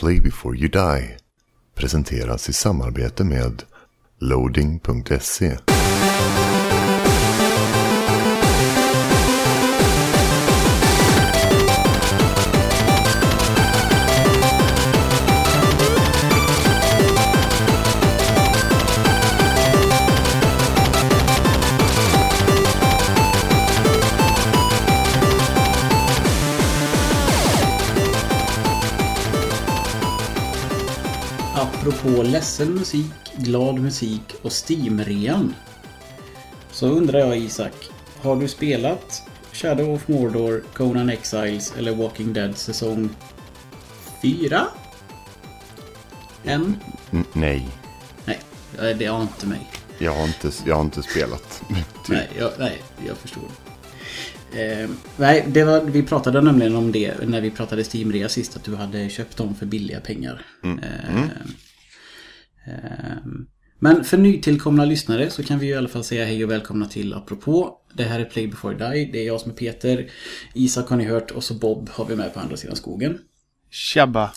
Play before you die presenteras i samarbete med loading.se. Apropå ledsen musik, glad musik och Steam-rean. Så undrar jag Isak, har du spelat Shadow of Mordor, Conan Exiles eller Walking Dead säsong 4? En? Nej, Nej, det har inte mig. jag har inte, jag har inte spelat. Typ. Nej, jag, nej, jag förstår. Eh, nej, det var, vi pratade nämligen om det när vi pratade Steam-rea sist. Att du hade köpt dem för billiga pengar. Eh, eh, Ehm, men för nytillkomna lyssnare så kan vi i alla fall säga hej och välkomna till Apropå. Det här är Play before die. Det är jag som är Peter. Isak har ni hört och så Bob har vi med på andra sidan skogen. Tjabba.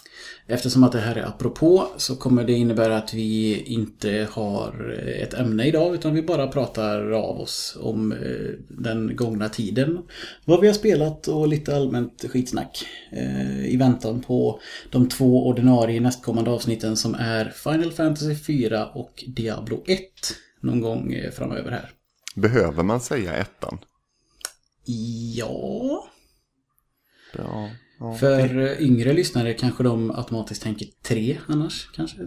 Eftersom att det här är apropå så kommer det innebära att vi inte har ett ämne idag utan vi bara pratar av oss om eh, den gångna tiden. Vad vi har spelat och lite allmänt skitsnack. eh, I väntan på de två ordinarie nästkommande avsnitten som är Final Fantasy 4 och Diablo 1 någon gång eh, framöver här. Behöver man säga ettan? Ja... Ja. Ja. För eh, yngre lyssnare kanske de automatiskt tänker tre annars kanske.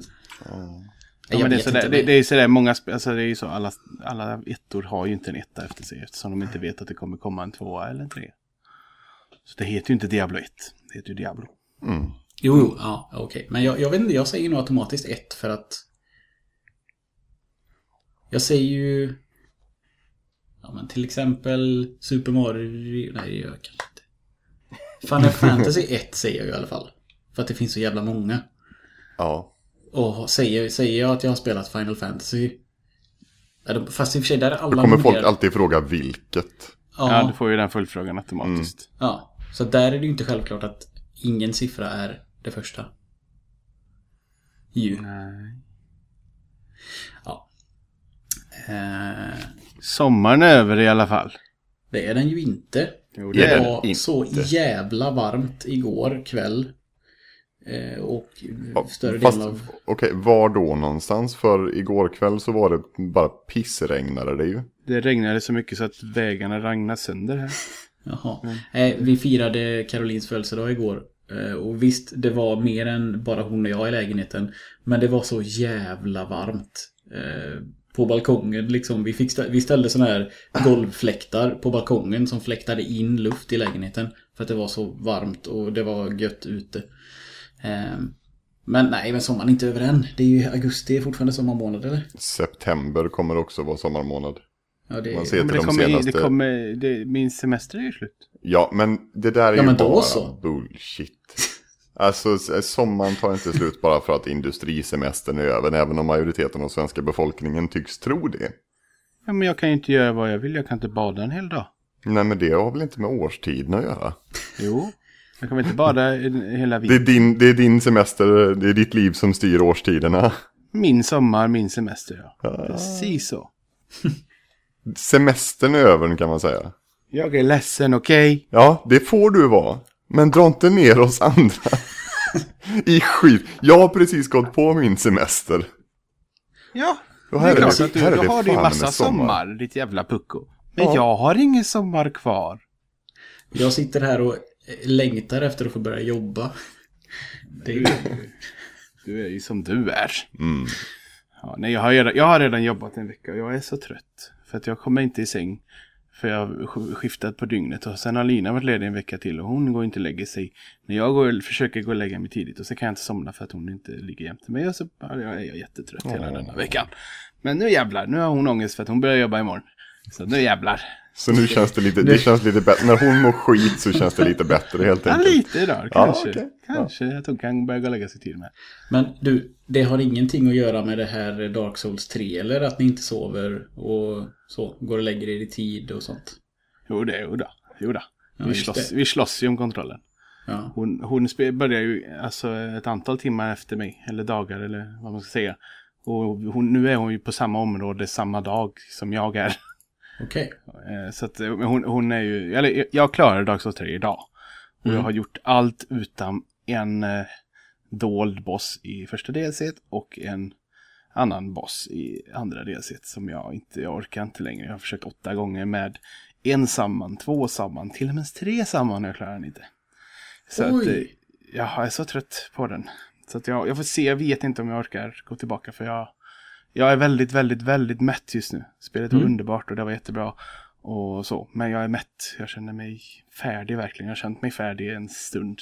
Ja, Jag men det, är sådär, det, det är sådär, många, alltså det är ju så, alla, alla ettor har ju inte en etta efter sig eftersom de inte vet att det kommer komma en tvåa eller en tre. Så det heter ju inte Diablo 1, det heter ju Diablo. Mm. Jo, jo, ja, okej. Men jag, jag vet inte, jag säger nog automatiskt ett för att... Jag säger ju... Ja, men till exempel Super Mario... Nej, det gör jag kanske. Final Fantasy 1 säger jag ju i alla fall. För att det finns så jävla många. ja. Och säger, säger jag att jag har spelat Final Fantasy... Fast i och för sig, där är alla Då kommer folk numrerade. alltid fråga vilket. Ja, Ja, du får ju den följdfrågan automatiskt. ja. Så där är det ju inte självklart att ingen siffra är det första. Ju. Nej. Ja. Eh, Sommaren är över i alla fall. det är den ju inte. Jo, det var inte. så jävla varmt igår kväll. Eh, och större Fast, delen av... okej, var då någonstans? För igår kväll så var det bara pissregnade det ju. Det regnade så mycket så att vägarna ragnade sönder här. Jaha. Eh, vi firade Carolins födelsedag igår. Eh, och visst, det var mer än bara hon och jag i lägenheten. Men det var så jävla varmt. På balkongen liksom. Vi, fick vi ställde såna här golvfläktar på balkongen som fläktade in luft i lägenheten. För att det var så varmt och det var gött ute. Eh, men nej, men sommaren är inte över än. Det är ju augusti, är fortfarande sommarmånad eller? September kommer också vara sommarmånad. Ja, det Man ser Men till det de kommer, senaste... det kommer, det, min semester är ju slut. Ja, men det där är Ja, ju bara så. bullshit. Alltså, s- sommaren tar inte slut bara för att industrisemestern är över, även om majoriteten av svenska befolkningen tycks tro det. Ja, men jag kan ju inte göra vad jag vill. Jag kan inte bada en hel dag. Nej, men det har väl inte med årstiden att göra. Jo. Jag kommer inte bada hela Det är, vintern. din, det är din semester, det är ditt liv som styr årstiderna. Min sommar, min semester. Ja. Precis så. Semestern är över kan man säga. Jag är ledsen, okej? Ja, det får du vara. Men dra inte ner oss andra. I skit. Jag har precis gått på min semester. Ja. Det är är klart det- att du, här är du det har din fan massa sommar. sommar, ditt jävla pucko. Men Ja. jag har ingen sommar kvar. Jag sitter här och längtar efter att få börja jobba. Det är ju... Du är ju som du är. Mm. Ja, nej, jag, har redan, jag har redan jobbat en vecka och jag är så trött. För att jag kommer inte i säng. För jag har sk- skiftat på dygnet. Och sen har Lina varit ledig en vecka till och hon går inte och lägger sig. När jag går, försöker gå och lägga mig tidigt och så kan jag inte somna för att hon inte ligger jämte mig. Och så är jag jättetrött hela denna veckan. Men nu jävlar, nu har hon ångest för att hon börjar jobba imorgon. Så nu jävlar. Så nu känns det lite, det känns lite bättre. När hon mår skit så känns det lite bättre helt Ja, enkelt. lite idag Ja, kanske. okej. Kanske att hon kan börja lägga sig till med. Men du, det har ingenting att göra med det här Dark Souls 3 eller att ni inte sover och så, går och lägger er i tid och sånt? Jo, det, jo då. Jo då. Ja, vi, slåss, det. vi slåss ju om kontrollen. Ja. Hon, hon börjar ju alltså ett antal timmar efter mig, eller dagar eller vad man ska säga. Och hon, nu är hon ju på samma område samma dag som jag är. Okej. Eh, Så att eh, hon, hon är ju, eller jag klarar Dark Souls 3 idag. Och jag Mm. har gjort allt utan en eh, dold boss i första DLC och en annan boss i andra DLC som jag inte, jag orkar inte längre. Jag har försökt åtta gånger med en samman, två samman, till och med tre samman och jag klarar den inte. Så att, eh, jag är så trött på den. Så att jag, jag får se, jag vet inte om jag orkar gå tillbaka för jag, jag är väldigt, väldigt, väldigt mätt just nu. Spelet var Mm. underbart och det var jättebra. Och så, men jag är mätt. Jag känner mig färdig verkligen. Jag har känt mig färdig en stund.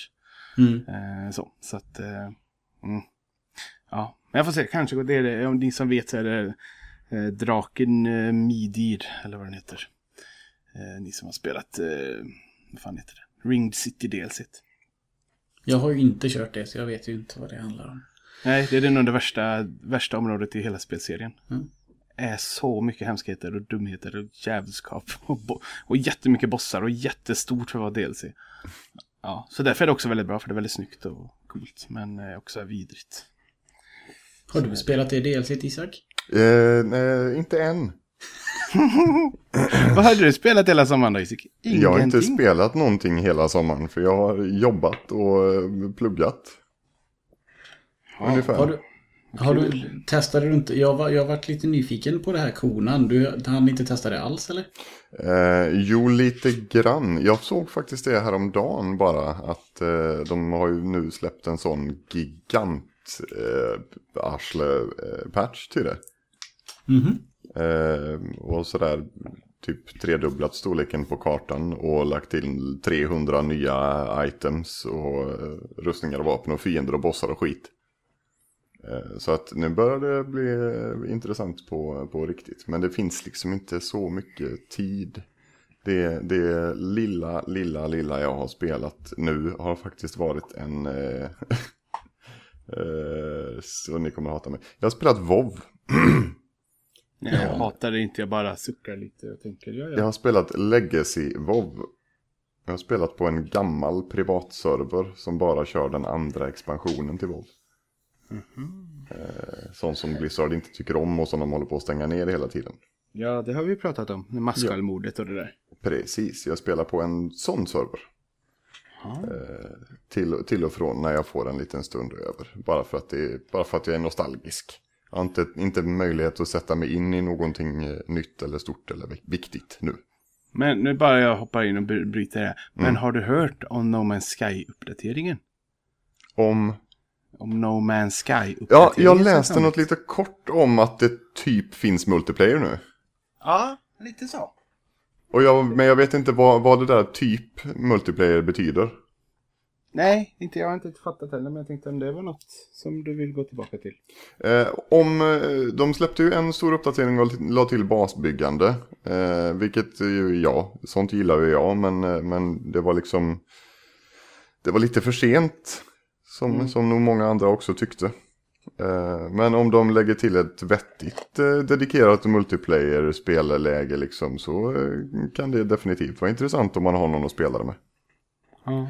Mm. Eh, så, så att, eh, mm. ja. Men jag får se, kanske det, är det, om ni som vet så är det eh, Draken eh, Midir, eller vad den heter. Eh, ni som har spelat, eh, vad fan heter det? Ringed City DLC. Jag har ju inte kört det så jag vet ju inte vad det handlar om. Nej, det är nog det värsta, värsta området i hela spelserien. Mm. är så mycket hemskheter och dumheter och djävulskap. Och, bo- och jättemycket bossar och jättestort för att vara DLC. Ja, så därför är det också väldigt bra för det är väldigt snyggt och coolt. Men eh, också vidrigt. Har du spelat det DLC Isak? Eh, nej, inte än. Vad hade du spelat hela sommaren då Isik? Jag har inte spelat någonting hela sommaren för jag har jobbat och eh, Ungefär. Har du, har du, testade du inte? Jag, var, jag har varit lite nyfiken på det här konan. Du hann inte testa det alls eller? Eh, jo, lite grann. Jag såg faktiskt det här om dagen bara. Att eh, de har ju nu släppt en sån gigant eh, arsle-patch till det. Mhm. Eh, och sådär typ tredubblat storleken på kartan och lagt till 300 nya items och eh, rustningar och vapen och fiender och bossar och skit. Eh, så att nu börjar det bli eh, intressant på, på riktigt. Men det finns liksom inte så mycket tid. Det, det lilla, lilla, lilla jag har spelat nu har faktiskt varit en... Eh, så ni kommer hata mig. Jag har spelat WoW. Nej, jag hatar det inte, jag bara suckar lite och tänker ja, Jag ja. har spelat Legacy WoW. Jag har spelat på en gammal privatserver som bara kör den andra expansionen till WoW. Eh, sån som Blizzard inte tycker om och som de håller på att stänga ner hela tiden. Ja, det har vi pratat om. Maskalmordet och det där. Precis, jag spelar på en sån server. Eh, till, till och från när jag får en liten stund över. Bara för att, det, bara för att jag är nostalgisk. Jag har inte, inte möjlighet att sätta mig in i någonting eh, nytt eller stort eller vik- viktigt nu. Men nu bara jag hoppar in och bry- bryter det här. Men Mm. har du hört om No Man's Sky-uppdateringen? Om Om No Man's Sky-uppdateringen? Ja, jag läste något lite kort om att det typ finns multiplayer nu. Ja, lite så. Och jag, men jag vet inte vad, vad det där typ multiplayer betyder. Nej, inte, jag har inte fattat heller, men jag tänkte om det var något som du vill gå tillbaka till. Eh, om, eh, de släppte ju en stor uppdatering och la till basbyggande. Eh, vilket ju jag, sånt gillar ju jag, men, eh, men det var liksom... Det var lite för sent. Som, Mm. som nog många andra också tyckte. Eh, men om de lägger till ett vettigt eh, dedikerat multiplayer-spelläge liksom så eh, kan det definitivt vara intressant om man har någon att spela det med. Ja.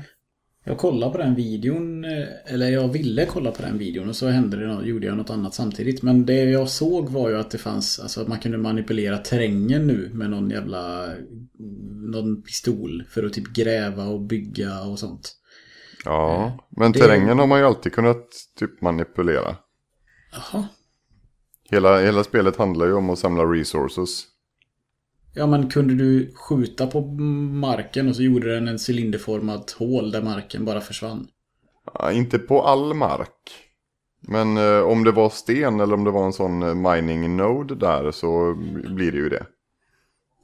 Jag kollade på den videon, eller jag ville kolla på den videon och så hände det något, gjorde jag något annat samtidigt. Men det jag såg var ju att det fanns, alltså att man kunde manipulera terrängen nu med någon jävla, någon pistol för att typ gräva och bygga och sånt. Ja, men det- terrängen har man ju alltid kunnat typ manipulera. Jaha. Hela, hela spelet handlar ju om att samla resources. Ja men kunde du skjuta på marken och så gjorde den en cylinderformat hål där marken bara försvann? Ja, inte på all mark. Men eh, om det var sten eller om det var en sån eh, mining node där så blir det ju det.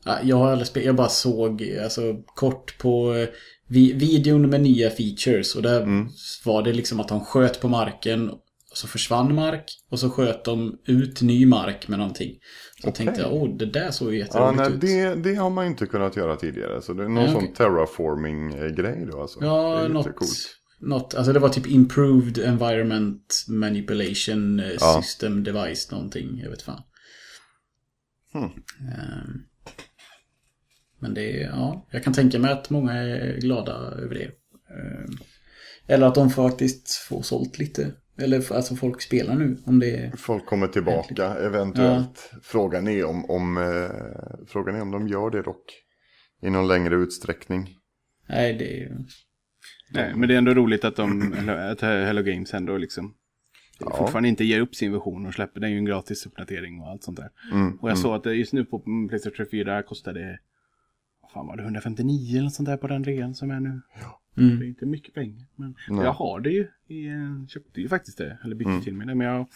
Ja, Jag har aldrig spelat, jag bara såg alltså, kort på eh, vi, videon med nya features och där Mm. var det liksom att de sköt på marken och så försvann mark och så sköt de ut ny mark med någonting. Så Okej. tänkte jag, åh det där såg ju Ja, jätteroligt nej, ut. det, det har man inte kunnat göra tidigare. Så det är någon Nej, sån okej. terraforming-grej då alltså. Ja, något, coolt. något, alltså det var typ improved environment manipulation eh, Ja. system device någonting, jag vet fan. Hmm. Ehm, Men det är, ja, jag kan tänka mig att många är glada över det. Ehm, Eller att de faktiskt får sålt lite. Eller alltså folk spelar nu. Om det är... Folk kommer tillbaka eventuellt. Frågan, är om, om, eh, frågan är om de gör det dock. I någon längre utsträckning. Nej, det är Nej, men det är ändå roligt att de, att Hello Games ändå liksom Ja. fortfarande inte ger upp sin version och släpper. Det är ju en gratis uppdatering och allt sånt där. Mm, Och jag såg att just nu på Playstation 4 kostar det, fan var det, 159 eller något sånt där på den rean som är nu. Det Mm. är inte mycket pengar. Men Nej. jag har det ju. I, eh, köpte ju faktiskt det. Eller bytte Mm. till mig det. Men jag,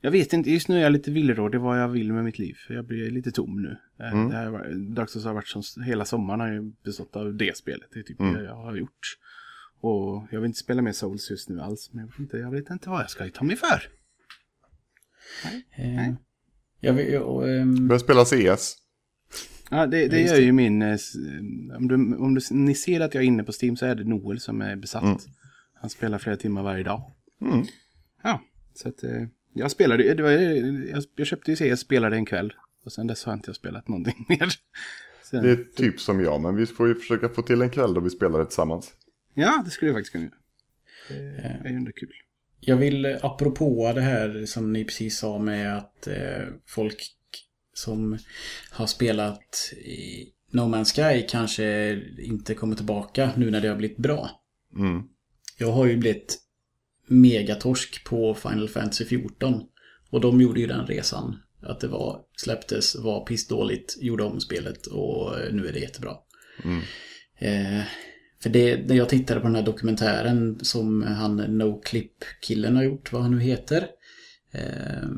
jag vet inte. Just nu är jag lite villrådig vad jag vill med mitt liv. För jag blir lite tom nu. Eh, Mm. Det här Dark Souls har varit som hela sommaren har ju bestått av det spelet. Det är typ Mm. det jag har gjort. Och jag vill inte spela mer Souls just nu alls. Men jag vet inte, jag vet inte vad jag ska ta mig för. Eh, jag vill, jag, ehm, Börjar spela CS. Ja, det, det gör det. ju min... eh, s- Om, du, om du, ni ser att jag är inne på Steam så är det Noel som är besatt. Mm. Han spelar flera timmar varje dag. Mm. Ja, så att eh, jag spelade, det var, jag, jag köpte ju CS, spelade en kväll. Och sen dess har inte jag spelat någonting mer. Sen, Det är typ som jag, men vi får ju försöka få till en kväll då vi spelar det tillsammans. Ja, det skulle jag faktiskt kunna göra. Det är ju ändå kul. Jag vill, eh, apropå det här som ni precis sa med att eh, folk som har spelat i No Man's Sky kanske inte kommer tillbaka nu när det har blivit bra. Mm. Jag har ju blivit megatorsk på Final Fantasy 14. Och de gjorde ju den resan. Att det var, släpptes, var pissdåligt, gjorde om spelet och nu är det jättebra. Mm. Eh, för det, när jag tittade på den här dokumentären som han NoClip-killen har gjort, vad han nu heter. Eh,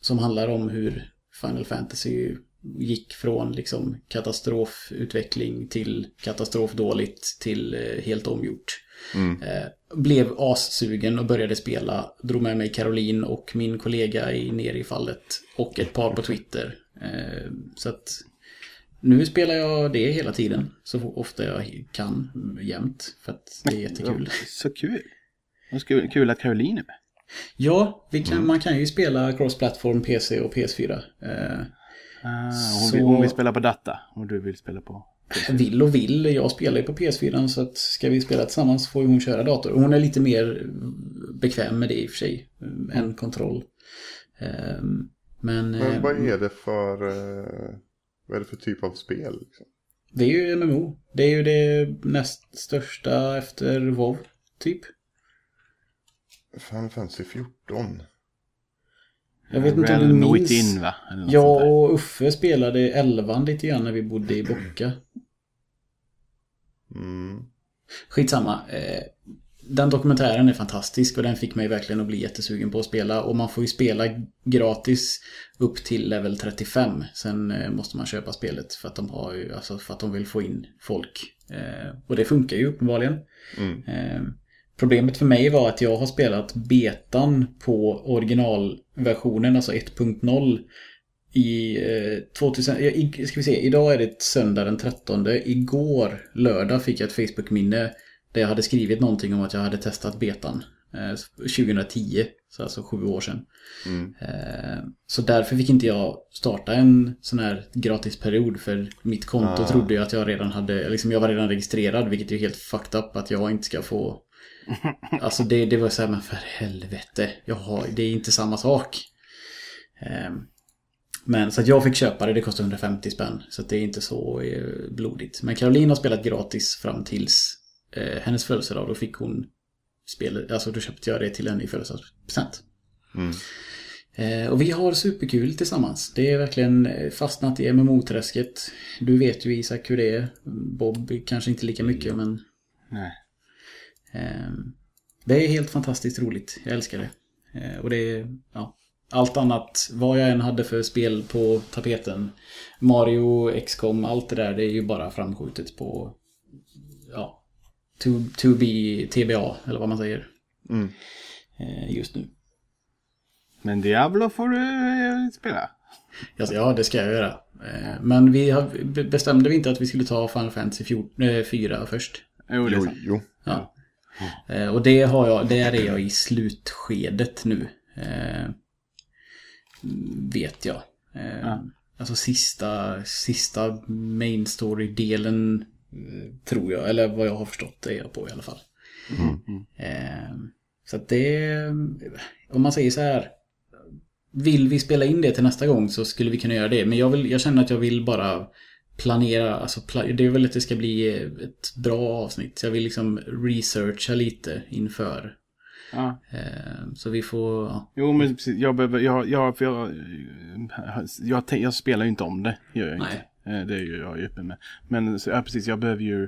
som handlar om hur Final Fantasy gick från liksom katastrofutveckling till katastrofdåligt till eh, helt omgjort. Mm. Eh, blev assugen och började spela. Drog med mig Caroline och min kollega i, ner i fallet. Och ett par på Twitter. Eh, så att nu spelar jag det hela tiden. Så ofta jag kan, jämt. För att det är jättekul. Så kul. Och kul, kul att Caroline är med. Ja, vi kan, man kan ju spela cross-platform PC och PS4. Eh, Ah, hon, Så- vill, hon vill spela på data och du vill spela på... vill och vill. Jag spelar ju på PS4 så att ska vi spela tillsammans får ju hon köra dator. Hon är lite mer bekväm med det i och för sig. eh, Än kontroll. Eh, Men, Men eh, vad är det för, eh, vad är det för typ av spel? Liksom? det är ju MMO. Det är ju det näst största efter WoW, typ. Final Fantasy 14. Jag vet inte om du minns. Within va? Jag och Uffe spelade elvan lite grann när vi bodde i Bocka. Mm. Skitsamma. Eh, Den dokumentären är fantastisk och den fick mig verkligen att bli jättesugen på att spela. Och man får ju spela gratis upp till level 35. Sen eh, måste man köpa spelet för att de har ju, alltså för att de vill få in folk. Eh, Och det funkar ju uppenbarligen. Mm. Eh, Problemet för mig var att jag har spelat betan på originalversionen, alltså 1.0 i eh, 2000, ja, i, ska vi se, idag är det söndag den 13. Igår, lördag, fick jag ett Facebook-minne där jag hade skrivit någonting om att jag hade testat betan. Eh, 2010, så alltså sju år sedan. Mm. Eh, så därför fick inte jag starta en sån här gratisperiod för mitt konto Ah. trodde jag att jag redan hade, liksom jag var redan registrerad vilket är helt fucked up att jag inte ska få Alltså det, det var så här, men för helvete, jag har, det är inte samma sak. Ehm, Men så att jag fick köpa det, det kostade 150 spänn. Så det är inte så eh, blodigt. Men Caroline har spelat gratis fram tills eh, hennes födelsedag. Då fick hon spelet, alltså då köpte jag det till henne i födelsedagspresent. Mm. Eh, och vi har superkul tillsammans. Det är verkligen eh, fastnat i MMO-träsket. Du vet ju Isak hur det är. Bob kanske inte lika mycket men Nej. Eh, det är helt fantastiskt roligt. Jag älskar det. Eh, och det är, ja, allt annat, vad jag än hade för spel på tapeten. Mario, XCOM, allt det där, det är ju bara framskjutet på, ja, to, to be TBA, eller vad man säger, Mm. eh, just nu. Men Diablo får du eh, spela. Alltså, ja, det ska jag göra. Eh, Men vi har, bestämde vi inte att vi skulle ta Final Fantasy 14, eh, 4 först? Jo, det är Jo, sant. jo. Ja. Eh, Och det har jag, där är jag i slutskedet nu. Eh, vet jag. Eh, Ja. Alltså sista, sista main story-delen tror jag, eller vad jag har förstått det är jag på i alla fall. Eh, så att det, om man säger så här. Vill vi spela in det till nästa gång så skulle vi kunna göra det. Men jag, vill, jag känner att jag vill bara planera, alltså det är väl att det ska bli ett bra avsnitt. Jag vill liksom researcha lite inför. Ja. Eh, så vi får, ja. Jo, men precis. Jag, behöver, jag, jag, för jag, jag, jag, jag spelar ju inte om det. Gör jag Nej. inte. Eh, Det är ju jag är ju öppen med. Men så, ja, precis, jag behöver ju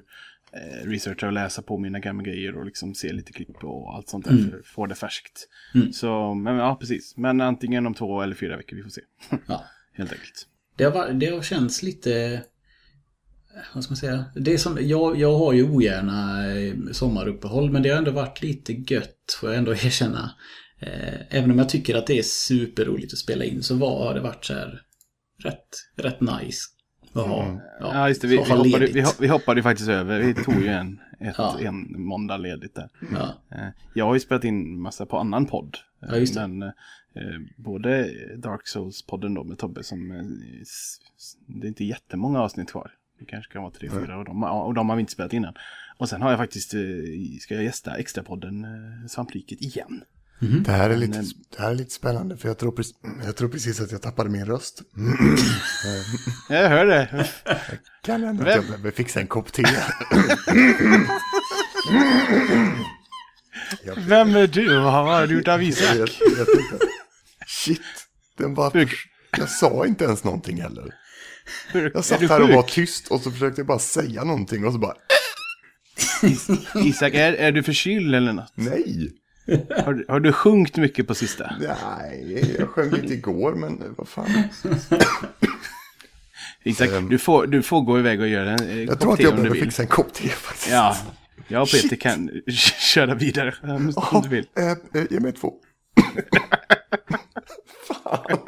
eh, researcha och läsa på mina gamla grejer och liksom se lite klipp och allt sånt där Mm. för att få det färskt. Mm. Så, men ja, precis. Men antingen om två eller fyra veckor, vi får se. ja. Helt enkelt. Det har, det har känts lite... Vad ska man säga? Det är som, jag, jag har ju ogärna eh, sommaruppehåll men det har ändå varit lite gött får jag ändå erkänna. Eh, Även om jag tycker att det är superroligt att spela in så var, har det varit så här rätt, rätt nice. Att ha, Mm. Ja, just det. Vi, vi, hoppade, vi, vi hoppade faktiskt över. Vi tog ju en, ett, Ja. en måndag ledigt där. Ja, Eh, Jag har ju spelat in massa på annan podd. Ja, just det. Men både Dark Souls-podden då med Tobbe som... Det är inte jättemånga avsnitt kvar. Det kanske kan vara tre, fyra och de, och de har vi inte spelat innan. Och sen har jag faktiskt, eh, ska jag gästa extrapodden eh, Svampriket igen. Det här, är lite, Men- det här är lite spännande för jag tror, precis, jag tror precis att jag tappade min röst. Jag hör det. Kan att Vem? jag behöver fixa en kopp te. Vem är du? Vad har du gjort av Isak? shit, den bara, jag sa inte ens någonting heller. Jag satt här och var tyst och så försökte jag bara säga någonting och så bara, Isak, är, är du förkyld eller något? nej. Har, du- har du sjunkit mycket på sista? Nej, jag sjöng lite igår men vad fan. Isak, Ehm. du, får, du får gå iväg och göra en eh, Jag kopp tror att jag behöver fixa en kopp te faktiskt. Ja, jag och Peter Shit. kan köra vidare om om du vill. Eh, eh, ge mig två. fan.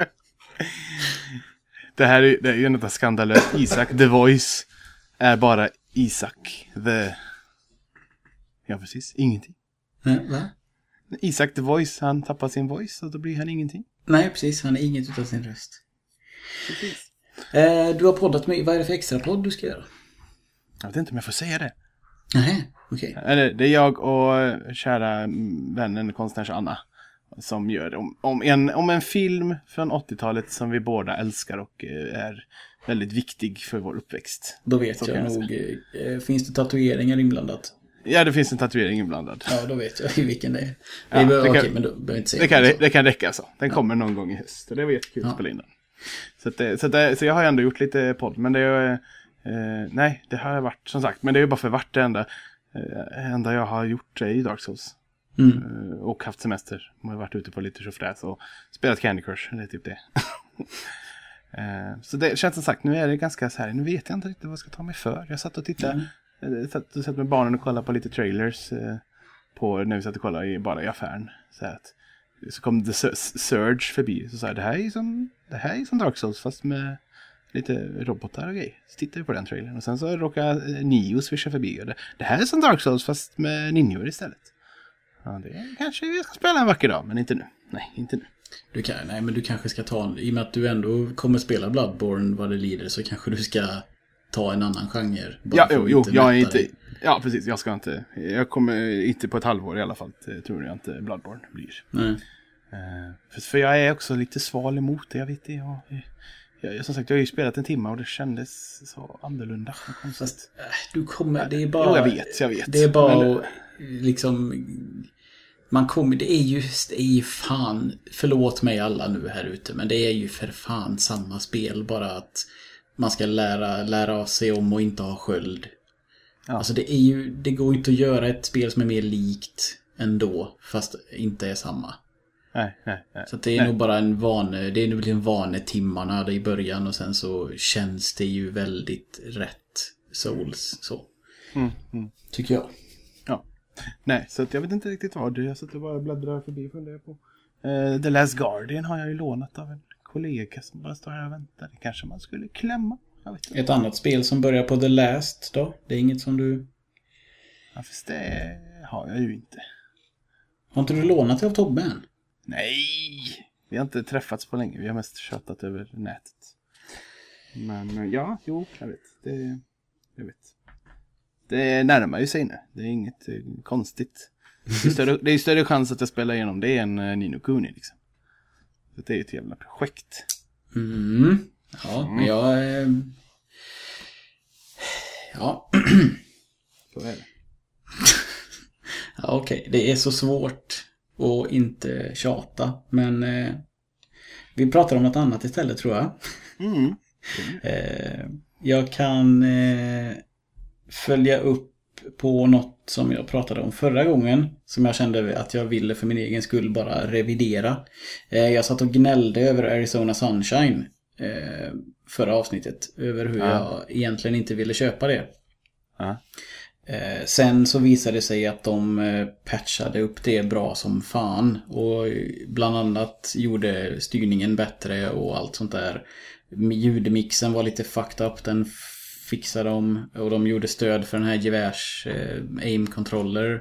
Det här är, det är ju något skandalöst. Isak the voice är bara Isak the... Ja, precis. Ingenting. Nej, va? Isak the voice, han tappar sin voice och då blir han ingenting. Nej, precis. Han är inget utav sin röst. Eh, du har poddat med, vad är det för extra podd du ska göra? Jag vet inte om jag får säga det. Nej, okej. Eller, det är jag och eh, kära mm, vännen konstnärs Anna. Som gör om, om, en, om en film från 80-talet som vi båda älskar och eh, är väldigt viktig för vår uppväxt. Då vet jag jag nog. Eh, finns det tatueringar inblandat? Ja, det finns en tatuering inblandad. Ja, då vet jag vilken det är. Ja, det, det okej, men då behöver inte säga Det kan, så. det kan räcka så. Den kommer någon gång i höst. Det var jättekul att Ja. spela in den. Så, att det, så, att det, så jag har ändå gjort lite podd. Men det är... Eh, nej, det har jag varit som sagt. Men det är ju bara för vart det enda. Eh, enda jag har gjort är ju Dark Souls. Mm. Eh, och haft semester. Jag har varit ute på lite tjofräs och spelat Candy Crush. Det är typ det. eh, så det känns som sagt, nu är det ganska så här. Nu vet jag inte riktigt vad jag ska ta mig för. Jag satt och tittade. Mm. eh, Satt, satt med barnen och kollade på lite trailers. På, när vi satt och kollade i, bara i affären. Så, att, så kom The Sur- Surge förbi. Så sa jag, det här är som, det här är som Dark Souls fast med lite robotar och grejer. Så tittade vi på den trailern. Och sen så råkade Nio swisha förbi. Och det, det här är som Dark Souls fast med ninjor istället. Ja, det kanske vi ska spela en vacker dag, men inte nu. Nej, inte nu. Du kan, nej, men du kanske ska ta i och med att du ändå kommer spela Bloodborne vad det lider så kanske du ska ta en annan genre. Ja, jo, jo, jag är inte... Ja, precis. Jag ska inte... Jag kommer inte på ett halvår i alla fall. Det tror jag inte Bloodborne blir. Nej. Eh, för, för jag är också lite sval emot det. Jag vet det. Jag, jag, som sagt, jag har ju spelat en timme och det kändes så annorlunda. Fast äh, du kommer, det är Jo, bara... jag vet, jag vet. Det är bara Men- att liksom... Man kommer, det är ju, det är ju fan, förlåt mig alla nu här ute, men det är ju för fan samma spel, bara att man ska lära, lära sig om och inte ha sköld. Ja. Alltså det är ju, det går inte att göra ett spel som är mer likt ändå, fast inte är samma. Nej, nej, nej. Så det är Nej. nog bara en vane, det är nog en vanetimmarna i början och sen så känns det ju väldigt rätt souls så. Mm, mm. Tycker jag. Nej, så jag vet inte riktigt vad det är. Jag och bara bläddrar förbi och funderar på. Eh, The Last Guardian har jag ju lånat av en kollega som bara står här och väntar. Det kanske man skulle klämma. Ett annat spel som börjar på The Last då? Det är inget som du... Ja, fast det har jag ju inte. Har inte du lånat det av Tobbe än? Nej! Vi har inte träffats på länge. Vi har mest tjatat över nätet. Men eh, ja, jo, jag vet. Det, jag vet. Det närmar ju sig nu. Det är inget eh, konstigt. Det är, större, det är större chans att jag spelar igenom det än uh, Nino Kuni liksom. Så det är ett jävla projekt. Mm. Ja, men jag... Eh... Ja. Så är det. ja Okej, det är så svårt att inte tjata. Men eh, vi pratar om något annat istället tror jag. Mm. Eh, jag kan eh, följa upp på något som jag pratade om förra gången. Som jag kände att jag ville för min egen skull bara revidera. Eh, jag satt och gnällde över Arizona Sunshine eh, förra avsnittet. Över hur Ja. jag egentligen inte ville köpa det. Ja. Eh, sen så visade det sig att de patchade upp det bra som fan. Och bland annat gjorde styrningen bättre och allt sånt där. Ljudmixen var lite fucked up. Den fixade de. Och de gjorde stöd för den här gevärs eh, aim controller.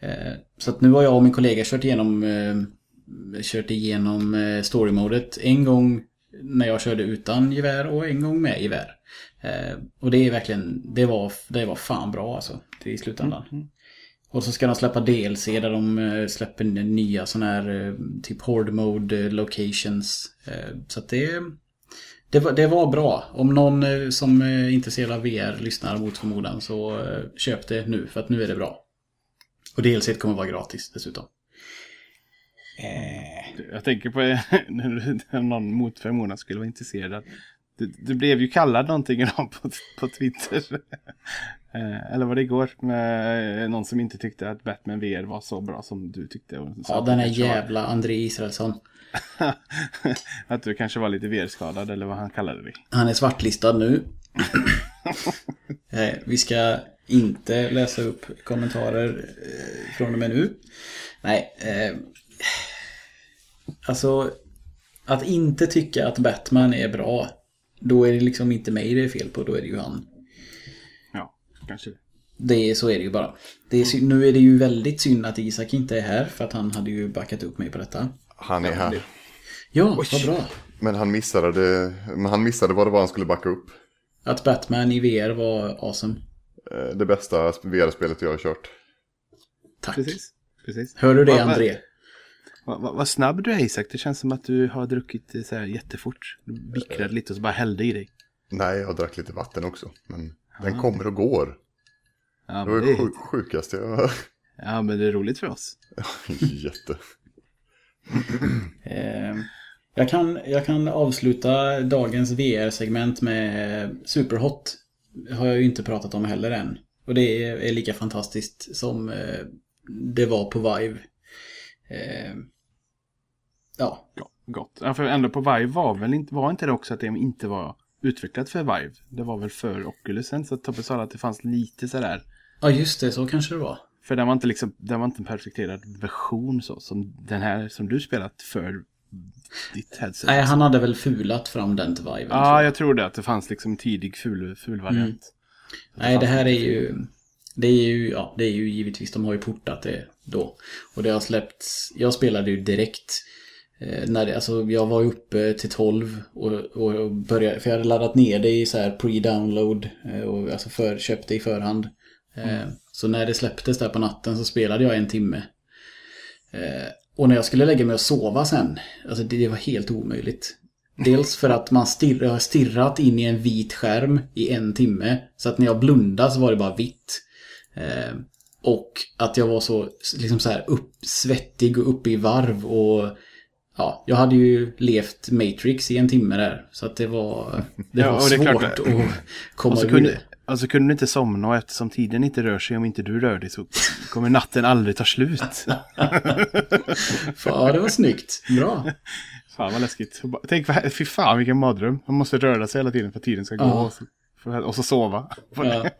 Eh, så att nu har jag och min kollega kört igenom, eh, kört igenom story-modet en gång när jag körde utan gevär och en gång med gevär. Och det är verkligen, det var, det var fan bra alltså. I slutändan. Och så ska de släppa DLC där de släpper nya sådana här typ Horde Mode locations. Så att det, det, var, det var bra. Om någon eh, som är intresserad av VR lyssnar mot förmodan så eh, köp det nu för att nu är det bra. Och DLC kommer vara gratis dessutom. Eh, Jag tänker på när någon mot förmodan skulle vara intresserad. Du, du blev ju kallad någonting idag på, på Twitter. Eh, Eller var det igår? Med eh, någon som inte tyckte att Batman VR var så bra som du tyckte. ja, den här jävla André Israelsson. att du kanske var lite VR-skadad eller vad han kallade dig. Han är svartlistad nu. Eh, Vi ska inte läsa upp kommentarer eh, från och med nu. Nej, eh, alltså att inte tycka att Batman är bra, då är det liksom inte mig det är fel på, då är det ju han. Ja, kanske det. Det så är det ju bara. Det är, nu är det ju väldigt synd att Isak inte är här, för att han hade ju backat upp mig på detta. Han är här. Ja, vad bra. Men han missade, det, men han missade vad det var han skulle backa upp. Att Batman i VR var awesome. Eh, Det bästa VR-spelet jag har kört. Tack. Precis. Precis. Hör du det, Vad- vad- André? Vad vad- vad snabb du är Isak. Det känns som att du har druckit det så här jättefort. Du bickrade lite och så bara hällde i dig. Nej, jag drack lite vatten också. Men den kommer och går. Ja, Det var det, sjuk, sjukaste jag... ja, men det är roligt för oss. Jätte. Eh, jag, kan, jag kan avsluta dagens VR-segment med Superhot. har jag ju inte pratat om heller än. Och det är, är lika fantastiskt som eh, det var på Vive. Eh, ja, Ja, gott. Ja, för ändå på Vive var väl inte, var inte det också att det inte var utvecklat för Vive? Det var väl för Oculusen. Så Tobbe sa att det fanns lite sådär. ja just det, så kanske det var. För den var inte liksom, den var inte en perfekterad version så. Som den här som du spelat för ditt headset. Nej, han hade väl fulat fram den till Vive. Ja, jag tror det. Att det fanns liksom tidig ful, ful variant. Nej, det här är ju... Det är ju, ja, det är ju givetvis, de har ju portat det då. Och det har släppts, jag spelade ju direkt. Eh, när det, alltså jag var uppe till 12 och, och började, för jag hade laddat ner det i så här pre-download. Eh, och alltså för, köpt det i förhand. Eh, Så när det släpptes där på natten så spelade jag en timme. Eh, och när jag skulle lägga mig och sova sen, alltså det, var helt omöjligt. Dels för att man stirr, har stirrat in i en vit skärm i en timme. Så att när jag blundade så var det bara vitt. Eh, och att jag var så, liksom så här upp, svettig och uppe i varv och ja, jag hade ju levt Matrix i en timme där. Så att det var, det var det svårt att komma Och så, ur kunde, det. och så kunde du inte somna och eftersom tiden inte rör sig om inte du rör dig så kommer natten aldrig ta slut. Ja, det var snyggt. Bra. Fan vad läskigt. Tänk, fy fan vilken mardröm. Man måste röra sig hela tiden för att tiden ska gå Ja. och, så, för, och så sova. Ja.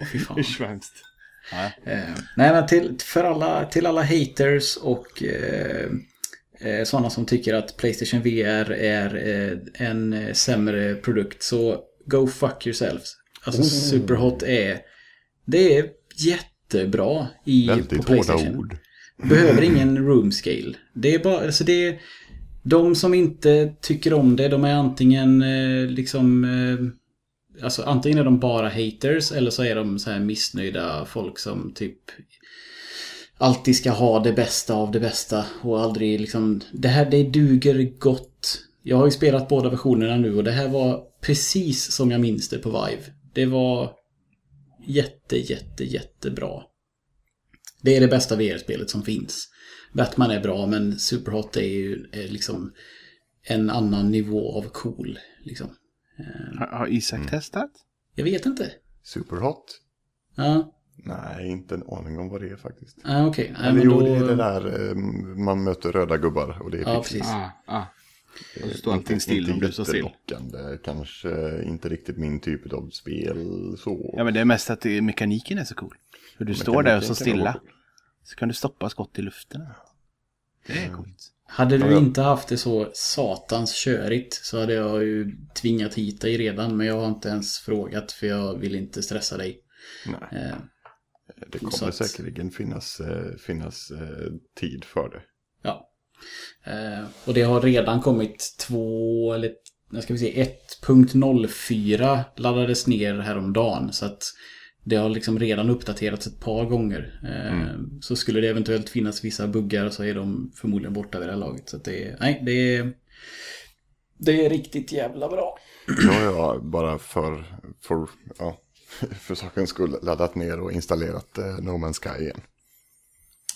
Fy fan. Usch vad hemskt. Eh, nej men till, för alla, till alla haters och eh, eh, sådana som tycker att Playstation VR är eh, en sämre produkt så go fuck yourselves. Alltså Superhot är det är jättebra i, på Väldigt hårda Playstation. ord. Behöver ingen room scale. Det är bara, alltså det är, de som inte tycker om det, de är antingen eh, liksom, eh, alltså antingen är de bara haters eller så är de så här missnöjda folk som typ alltid ska ha det bästa av det bästa och aldrig liksom det här det duger gott. Jag har ju spelat båda versionerna nu och det här var precis som jag minns det på Vive. Det var jätte, jätte, jättebra. Det är det bästa VR-spelet som finns. Batman är bra men Superhot är ju är liksom en annan nivå av cool. Liksom. Eh, Har, har Isak testat? Jag vet inte. Superhot? Ja, Nej, inte en aning om vad det är faktiskt. ah, okej. Nej, Eller men jo, då... det är det där eh, man möter röda gubbar och det är Ja, pixlar. precis. Ah, ah. Så står allting still om du står still. kanske inte riktigt min typ av spel så. Ja men det är mest att det, mekaniken är så cool. För du står där och så stilla. Så kan du stoppa skott i luften. Det är coolt. Hade du inte haft det så satans körigt så hade jag ju tvingat hit dig redan. Men jag har inte ens frågat för jag vill inte stressa dig. Nej, Eh, det kommer att- säkerligen finnas, eh, finnas eh, tid för det. Ja. Eh, och det har redan kommit två, eller ska vi se, 1.04 laddades ner häromdagen. Så att det har liksom redan uppdaterats ett par gånger. Eh, Så skulle det eventuellt finnas vissa buggar så är de förmodligen borta vid det här laget. Så att det är, nej, det är, det är riktigt jävla bra. Har jag bara för, för, ja, för sakens skull laddat ner och installerat eh, No Man's Sky igen.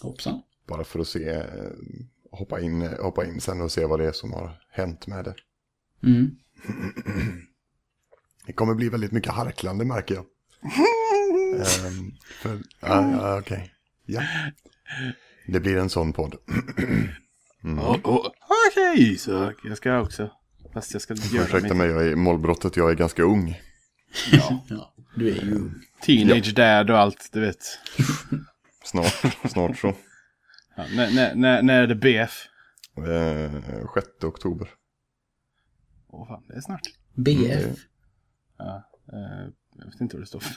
Hoppsan. Bara för att se, hoppa in, hoppa in sen och se vad det är som har hänt med det. Mm. Det kommer bli väldigt mycket harklande märker jag. Ehm, för, ja, ja, okej. Ja. Det blir en sån podd. Oh, oh. Okej Isak, jag ska också. Fast jag ska göra Ursäkta mig, jag är i målbrottet, jag är ganska ung. Ja. Ja, du är ju... Teenage dad och allt, du vet. Snart, snart så. Ja, när, när, när, är det BF? Eh, 6 oktober. Åh fan, det är snart. BF. Ja, eh, jag vet inte vad det står för.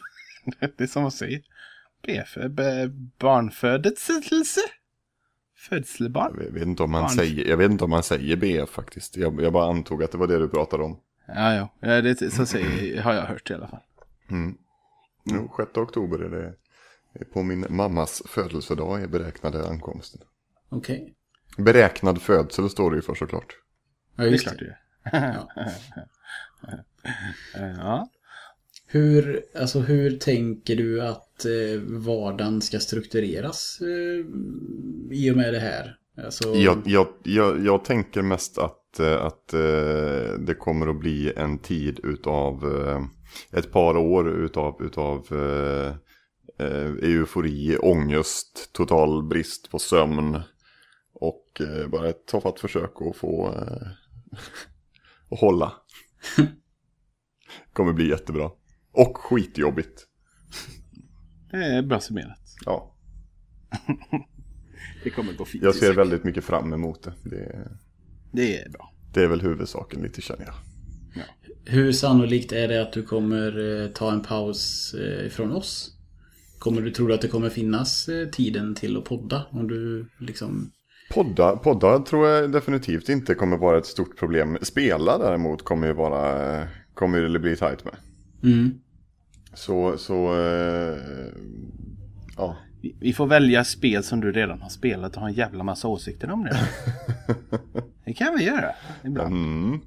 det är som man säger. BF, är b- barnfödelse? Födslebarn? Jag vet inte om man Barn. säger, jag vet inte om man säger BF faktiskt. Jag, jag bara antog att det var det du pratade om. Ja, ja. ja det, så säger, har jag hört i alla fall. Mm. Jo, 6 oktober är det. På min mammas födelsedag är beräknade ankomsten. Okej. Beräknad födsel står det ju för såklart. Ja, Det är just klart det. Ja. Ja. Hur, alltså, hur tänker du att eh, vardagen ska struktureras eh, i och med det här? Alltså, Jag, jag, jag, jag tänker mest att, eh, att eh, det kommer att bli en tid utav eh, ett par år utav, utav eh, eh, eufori, ångest, total brist på sömn. Och eh, bara ett tafatt försök att få eh, att hålla. kommer bli jättebra. Och skitjobbigt. Det är bra summerat. Ja, Det kommer gå fint. jag ser väldigt mycket fram emot det. Det, Det är bra. det är väl huvudsaken lite känner jag. Hur sannolikt är det att du kommer eh, ta en paus eh, ifrån oss? Kommer du tro att det kommer finnas eh, tiden till att podda? Om du liksom... Podda, podda tror jag definitivt inte kommer vara ett stort problem. Spela däremot kommer ju vara, kommer det bli tajt med. Mm. Så, så, eh, ja. Vi, får välja spel som du redan har spelat och ha en jävla massa åsikter om det. det kan vi göra ibland. Mm.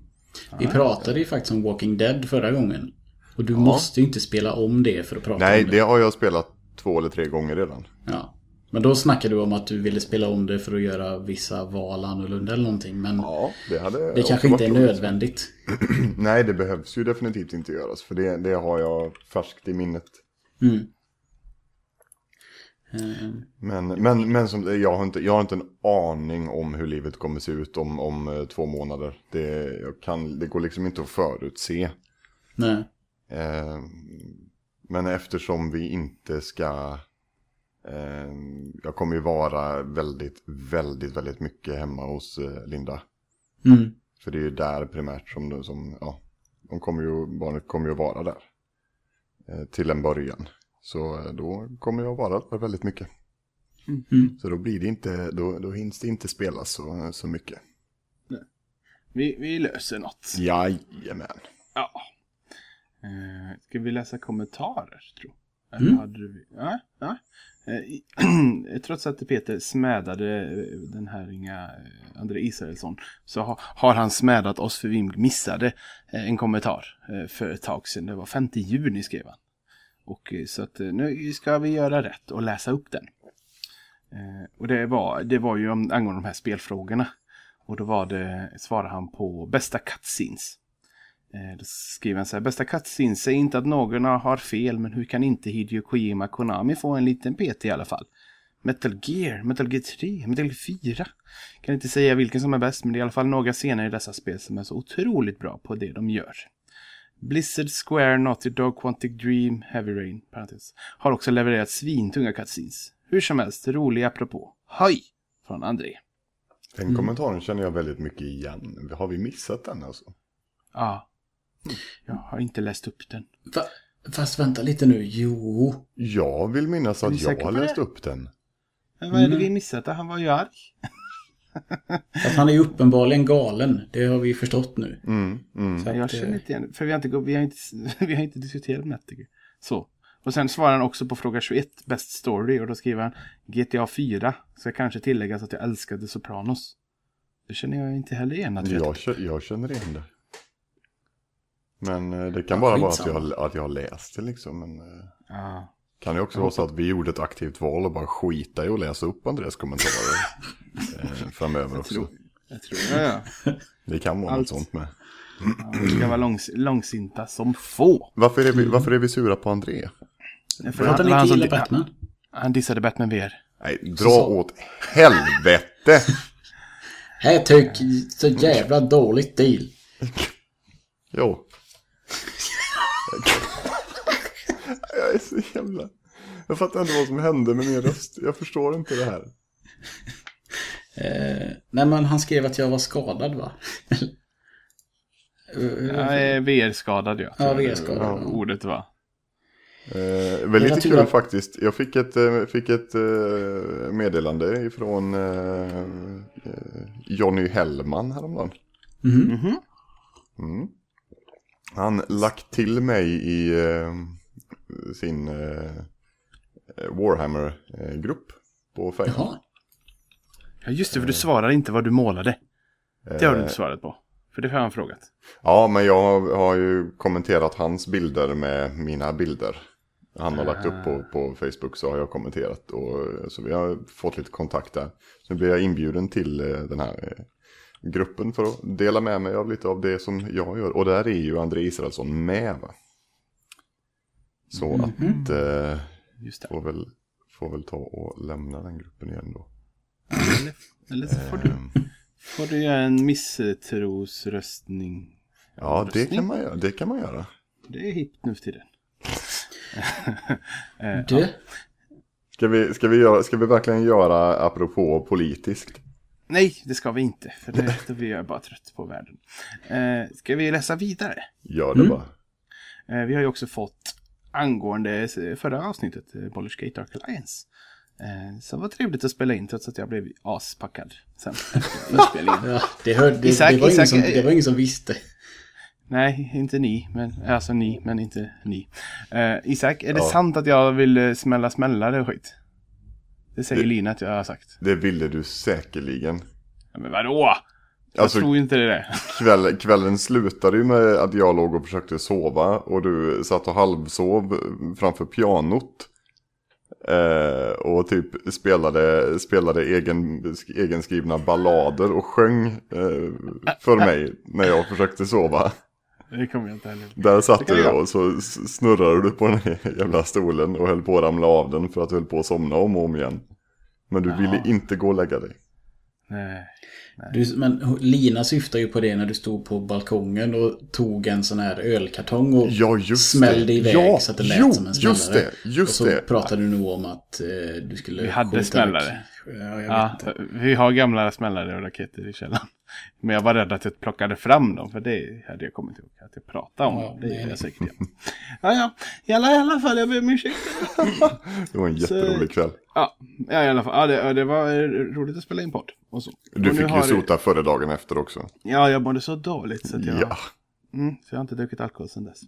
Vi pratade ju faktiskt om Walking Dead förra gången. Och du måste ju inte spela om det för att prata Nej, om det. det har jag spelat två eller tre gånger redan. Ja. Men då snackade du om att du ville spela om det för att göra vissa val annorlunda eller någonting. Men Ja, det hade det kanske inte är nödvändigt. Nej, det behövs ju definitivt inte göras. För det, det har jag färskt i minnet. Mm. Eh, Men, men, men som, jag, har inte, jag har inte en aning om hur livet kommer se ut om, om eh, två månader. Det, jag kan, det går liksom inte att förutse. nej. Eh, men eftersom vi inte ska... Eh, jag kommer ju vara väldigt, väldigt, väldigt mycket hemma hos eh, Linda. Mm. För det är ju där primärt som, de- som ja, de kommer ju, barnet kommer ju vara där. Eh, till en början. Så eh, då kommer jag vara där väldigt mycket. Mm. Så då blir det inte, då, då hinns det inte spelas så, så mycket. Vi, vi löser något. Jajamän. Ja. Eh, ska vi läsa kommentarer, tror Eller Mm. hade du... Ja, ja. Eh, i- trots att Peter smädade eh, den här inga eh, André Israelsson så ha, har han smädat oss för vi missade eh, en kommentar eh, för ett tag sedan. Det var 5 juni skrev han. Och eh, så att eh, nu ska vi göra rätt och läsa upp den. Eh, och det var, det var ju angående de här spelfrågorna. Och då var det, svarade han på bästa cutscenes. Eh, Då skriver han så här, bästa cutscenes säger inte att någon har fel, men hur kan inte Hideo Kojima Konami få en liten PT i alla fall? Metal Gear, Metal Gear 3, Metal Gear 4. Kan inte säga vilken som är bäst, men det är i alla fall några scener i dessa spel som är så otroligt bra på det de gör. Blizzard, Square, Naughty Dog, Quantic Dream, Heavy Rain, parentes, har också levererat svintunga cutscenes. Hur som helst, rolig apropå. Hoj! Från André. Den kommentaren känner jag väldigt mycket igen. Har vi missat den alltså? Ja. Jag har inte läst upp den. Va? Fast vänta lite nu. Jo. Jag vill minnas att jag har läst det? upp den. Men vad är det Mm. vi missat? Han var ju arg. Fast han är ju uppenbarligen galen. Det har vi förstått nu. Mm, mm. Så att, Jag eh, känner inte igen För vi har inte, vi har inte, vi har inte diskuterat Nettiger. Så. Och sen svarar han också på fråga 21, Best Story. Och då skriver han GTA 4. Ska kanske tilläggas att jag älskade Sopranos. Det känner jag inte heller igen att Jag, jag känner igen det. Men eh, det kan bara vara att jag, att jag har läst det liksom. Men eh, Ja. kan det också vara så att vi gjorde ett aktivt val och bara skita i att läsa upp Andreas kommentarer eh, framöver också. tror- Jag tror ja, ja. Det kan vara något Allt. sånt med. ja. Vi ska vara långs, långsinta som få. Varför är vi, varför är vi sura på André? För För att han var inte gillar Batman. Han, han dissade Batman VR. Nej, dra Så- åt helvete! Här tycker så jävla dåligt deal. Jo. Jag är så jävla... Jag fattar inte vad som hände med min röst. Jag förstår inte det här. Eh, nej men han skrev att jag var skadad va? Jag är VR-skadad ja. Ja, jag VR-skadad, ja. Ordet var. Eh, väl lite Jag tror kul att- faktiskt. Jag fick ett, eh, fick ett eh, meddelande ifrån eh, eh, Johnny Hellman häromdagen. mhm. Mhm. Mm. Han lagt till mig i eh, sin eh, Warhammer-grupp på Facebook. Jaha. Ja just det, för du svarar inte vad du målade. Det har du Eh, inte svarat på. För det har han frågat. Ja, men jag har, ju kommenterat hans bilder med mina bilder. Han har lagt upp på, på Facebook så har jag kommenterat. Och, så vi har fått lite kontakt där. Så nu blir jag inbjuden till eh, den här eh, gruppen för att dela med mig av lite av det som jag gör. Och där är ju André Israelsson med va? Så att eh, Just det. får, väl, får väl ta och lämna den gruppen igen då. Eller, eller så får du, Ehm, får du göra en misstrosröstning. ja, det kan, man göra, det kan man göra. Det är hippt nu för tiden. Eh, Du? Ska vi, ska, vi göra, ska vi verkligen göra apropå politiskt? Nej, det ska vi inte. För det, då blir jag bara trött på världen. Eh, ska vi läsa vidare? Gör det Mm. bara. Eh, vi har ju också fått angående förra avsnittet, eh, Baldur's Gate Dark Alliance. Eh, så det var trevligt att spela in trots att jag blev aspackad sen efter inspelningen. Ja, det, det, Isak, det, var ingen Isak, som, eh, det var ingen som visste. Nej, inte ni, men alltså ni, men inte ni. Eh, Isak, är det Ja. sant att jag vill eh, smälla smällare och skit? Det säger Det- Lina att jag har sagt. Det ville du säkerligen. Ja, men vadå? Jag Alltså- tror inte det. Där. Kväll, kvällen slutade ju med att jag låg och försökte sova och du satt och halvsov framför pianot. Eh, och typ spelade, spelade egen, egenskrivna ballader och sjöng eh, för mig när jag försökte sova. Det kommer jag inte heller Där satt Det du och så snurrade du på den här jävla stolen och höll på att ramla av den för att du höll på att somna om och om igen. Men du ville Ja. inte gå och lägga dig. Nej. Du, men Lina syftar ju på det när du stod på balkongen och tog en sån här ölkartong och Ja, just smällde det. iväg ja, så att det lät jo, som en just smällare. det, just och så det. pratade du nog om att eh, du skulle Vi hade smällare. Rak- Ja, jag Ja, vet inte. vi har gamla smällare och raketer i källaren. Men jag var rädd att jag plockade fram dem, för det hade jag kommit ihåg att jag pratade om. Ja, det nej. är jag säkert. Ja, ja. I alla, i alla fall, jag ber om ursäkt. Det var en jätterolig kväll. Ja, ja, i alla fall. Ja, det, det var eh, roligt att spela in podd. Och så. Du och fick ju sota före dagen efter också. Ja, jag mådde så dåligt så att jag... Ja, Mm, så jag har inte druckit alkohol sedan dess.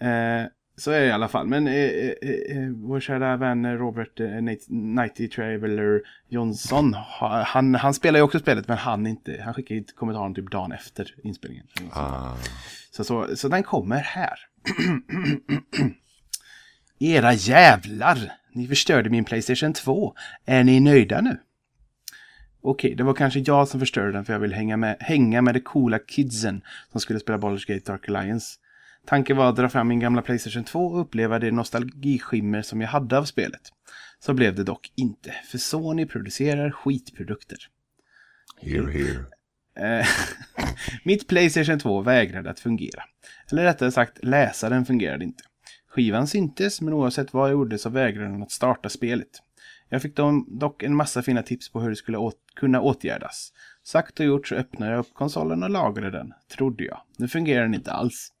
Eh, så är det i alla fall. Men eh, eh, eh, vår kära vän Robert eh, Nighty Traveller Jonsson. ha- Han, han spelar ju också spelet men han inte. Han skickar hit kommentaren typ dagen efter inspelningen. Ah. Så, så, så den kommer här. Era jävlar! Ni förstörde min Playstation 2. Är ni nöjda nu? Okej, det var kanske jag som förstörde den för jag vill hänga med, hänga med de coola kidsen som skulle spela Baldur's Gate Dark Alliance. Tanken var att dra fram min gamla Playstation 2 och uppleva det nostalgiskimmer som jag hade av spelet. Så blev det dock inte, för Sony producerar skitprodukter. Here, here. Eh, Mitt Playstation 2 vägrade att fungera. Eller rättare sagt, läsaren fungerade inte. Skivan syntes, men oavsett vad jag gjorde så vägrade den att starta spelet. Jag fick dock en massa fina tips på hur det skulle åt- kunna åtgärdas. Sagt och gjort så öppnade jag upp konsolen och lagrade den, trodde jag. Nu fungerar den inte alls.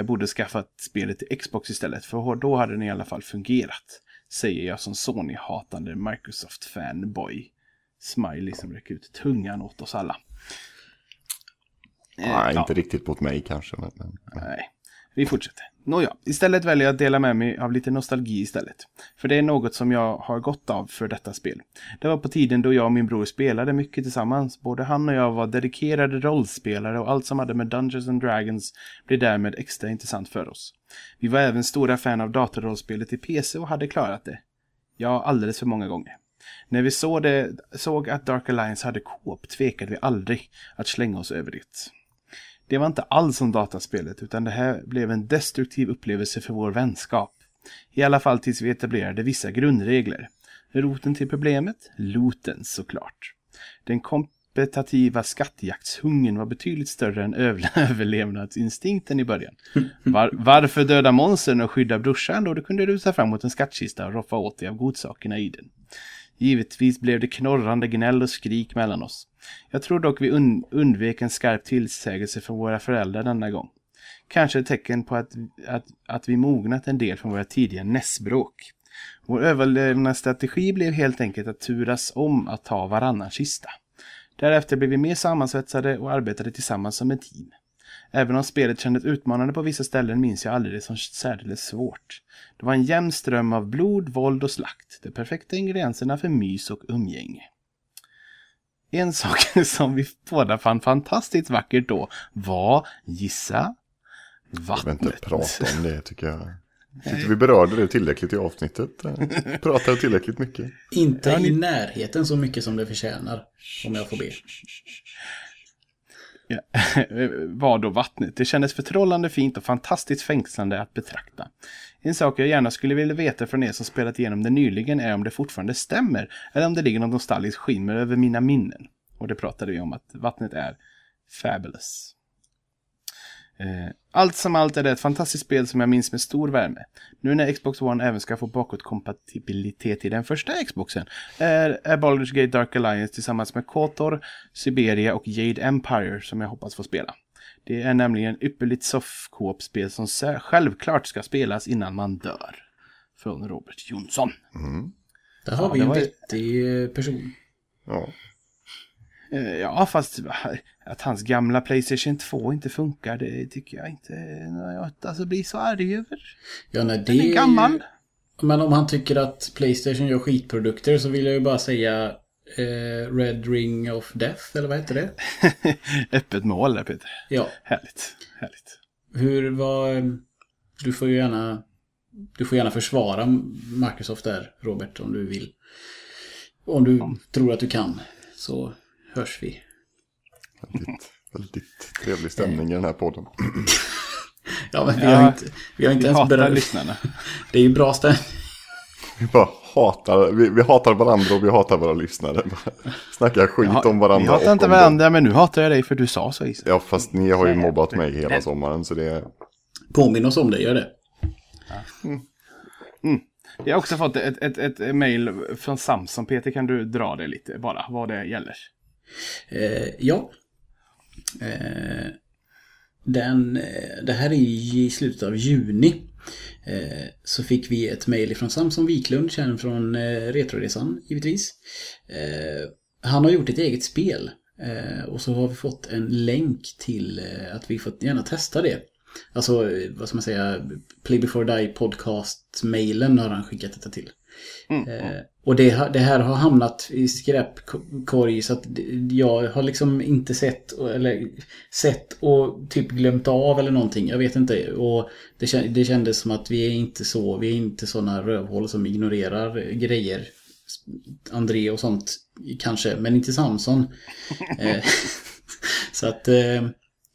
Jag borde skaffat spelet till Xbox istället, för då hade den i alla fall fungerat. Säger jag som Sony-hatande Microsoft-fanboy. Smiley som räcker ut tungan åt oss alla. Eh, Nej, ja. inte riktigt mot mig kanske. Men, men. Nej, vi fortsätter. Nåja, istället väljer jag att dela med mig av lite nostalgi istället. För det är något som jag har gott av för detta spel. Det var på tiden då jag och min bror spelade mycket tillsammans. Både han och jag var dedikerade rollspelare och allt som hade med Dungeons and Dragons blev därmed extra intressant för oss. Vi var även stora fan av datorrollspelet i PC och hade klarat det. Ja, alldeles för många gånger. När vi såg, det, såg att Dark Alliance hade co-op tvekade vi aldrig att slänga oss över det. Det var inte alls som dataspelet utan det här blev en destruktiv upplevelse för vår vänskap. I alla fall tills vi etablerade vissa grundregler. Roten till problemet? Loten såklart. Den kompetativa skattjaktshungern var betydligt större än överlevnadsinstinkten i början. Var, varför döda monstren och skydda brorsan då du kunde rusa fram mot en skattkista och roffa åt dig av godsakerna i den? Givetvis blev det knorrande gnäll och skrik mellan oss. Jag tror dock vi undvek en skarp tillsägelse från våra föräldrar denna gång. Kanske ett tecken på att, att, att vi mognat en del från våra tidiga nässbråk. Vår överlevnadsstrategi blev helt enkelt att turas om att ta varannan kista. Därefter blev vi mer sammansvetsade och arbetade tillsammans som ett team. Även om spelet kändes utmanande på vissa ställen minns jag aldrig det som särdeles svårt. Det var en jämn ström av blod, våld och slakt. De perfekta ingredienserna för mys och umgänge. En sak som vi båda fann fantastiskt vackert då var, gissa, Jag vill inte vattnet. prata om det tycker jag. Jag tyckte vi berörde det tillräckligt i avsnittet. Eh, Pratade tillräckligt mycket. Inte i närheten så mycket som det förtjänar. Om jag får be. Ja, var då vattnet. Det kändes förtrollande fint och fantastiskt fängslande att betrakta. En sak jag gärna skulle vilja veta från er som spelat igenom det nyligen är om det fortfarande stämmer eller om det ligger något nostalgiskt skimmer över mina minnen. Och det pratade vi om att vattnet är fabulous. Eh, allt som allt är det ett fantastiskt spel som jag minns med stor värme. Nu när Xbox One även ska få bakåtkompatibilitet i den första Xboxen är, är Baldur's Gate Dark Alliance tillsammans med KOTOR, Siberia och Jade Empire som jag hoppas få spela. Det är nämligen ypperligt soft spel som självklart ska spelas innan man dör. Från Robert Jonsson. Där har Ja, vi en var ju- vettig eh, person. Ja. Eh, Ja, fast att hans gamla Playstation 2 inte funkar, det tycker jag inte jag alltså blir så arg över. Ja, när det Den är gammal. Men om han tycker att Playstation gör skitprodukter så vill jag ju bara säga eh, Red Ring of Death, eller vad heter det? Öppet mål där Peter. Ja. Härligt, härligt. Hur var... Du får ju gärna... Du får gärna försvara Microsoft där, Robert, om du vill. Om du tror att du kan, så hörs vi. Väldigt, väldigt trevlig stämning i den här podden. Ja, men vi Ja, har inte, vi har inte Vi ens berört... lyssnarna. Det är ju bra stämning. Hatar, vi, vi hatar varandra och vi hatar våra lyssnare. Snackar skit om varandra. Vi hatar inte varandra, men nu hatar jag dig för du sa så Isak. dem. Ja, fast ni har ju mobbat mig hela sommaren så det är... Påminn oss om det, gör det. Jag har också fått ett, ett, ett, mail från Samson. Peter, kan du dra det lite bara, vad det gäller? Eh, ja. Eh, den, eh, det här är i slutet av juni. Eh, så fick vi ett mejl från Samson Wiklund, känd från eh, Retroresan givetvis. Eh, han har gjort ett eget spel. Och så har vi fått en länk till att vi får gärna testa det. Alltså, vad ska man säga, Play before die podcast-mailen har han skickat detta till. Eh, och det, det här har hamnat i skräpkorg så att jag har liksom inte sett eller sett och typ glömt av eller någonting. Jag vet inte. Och det, det kändes som att vi är inte så, vi är inte sådana rövhål som ignorerar grejer. André och sånt kanske, men inte Samson. Eh, så att eh,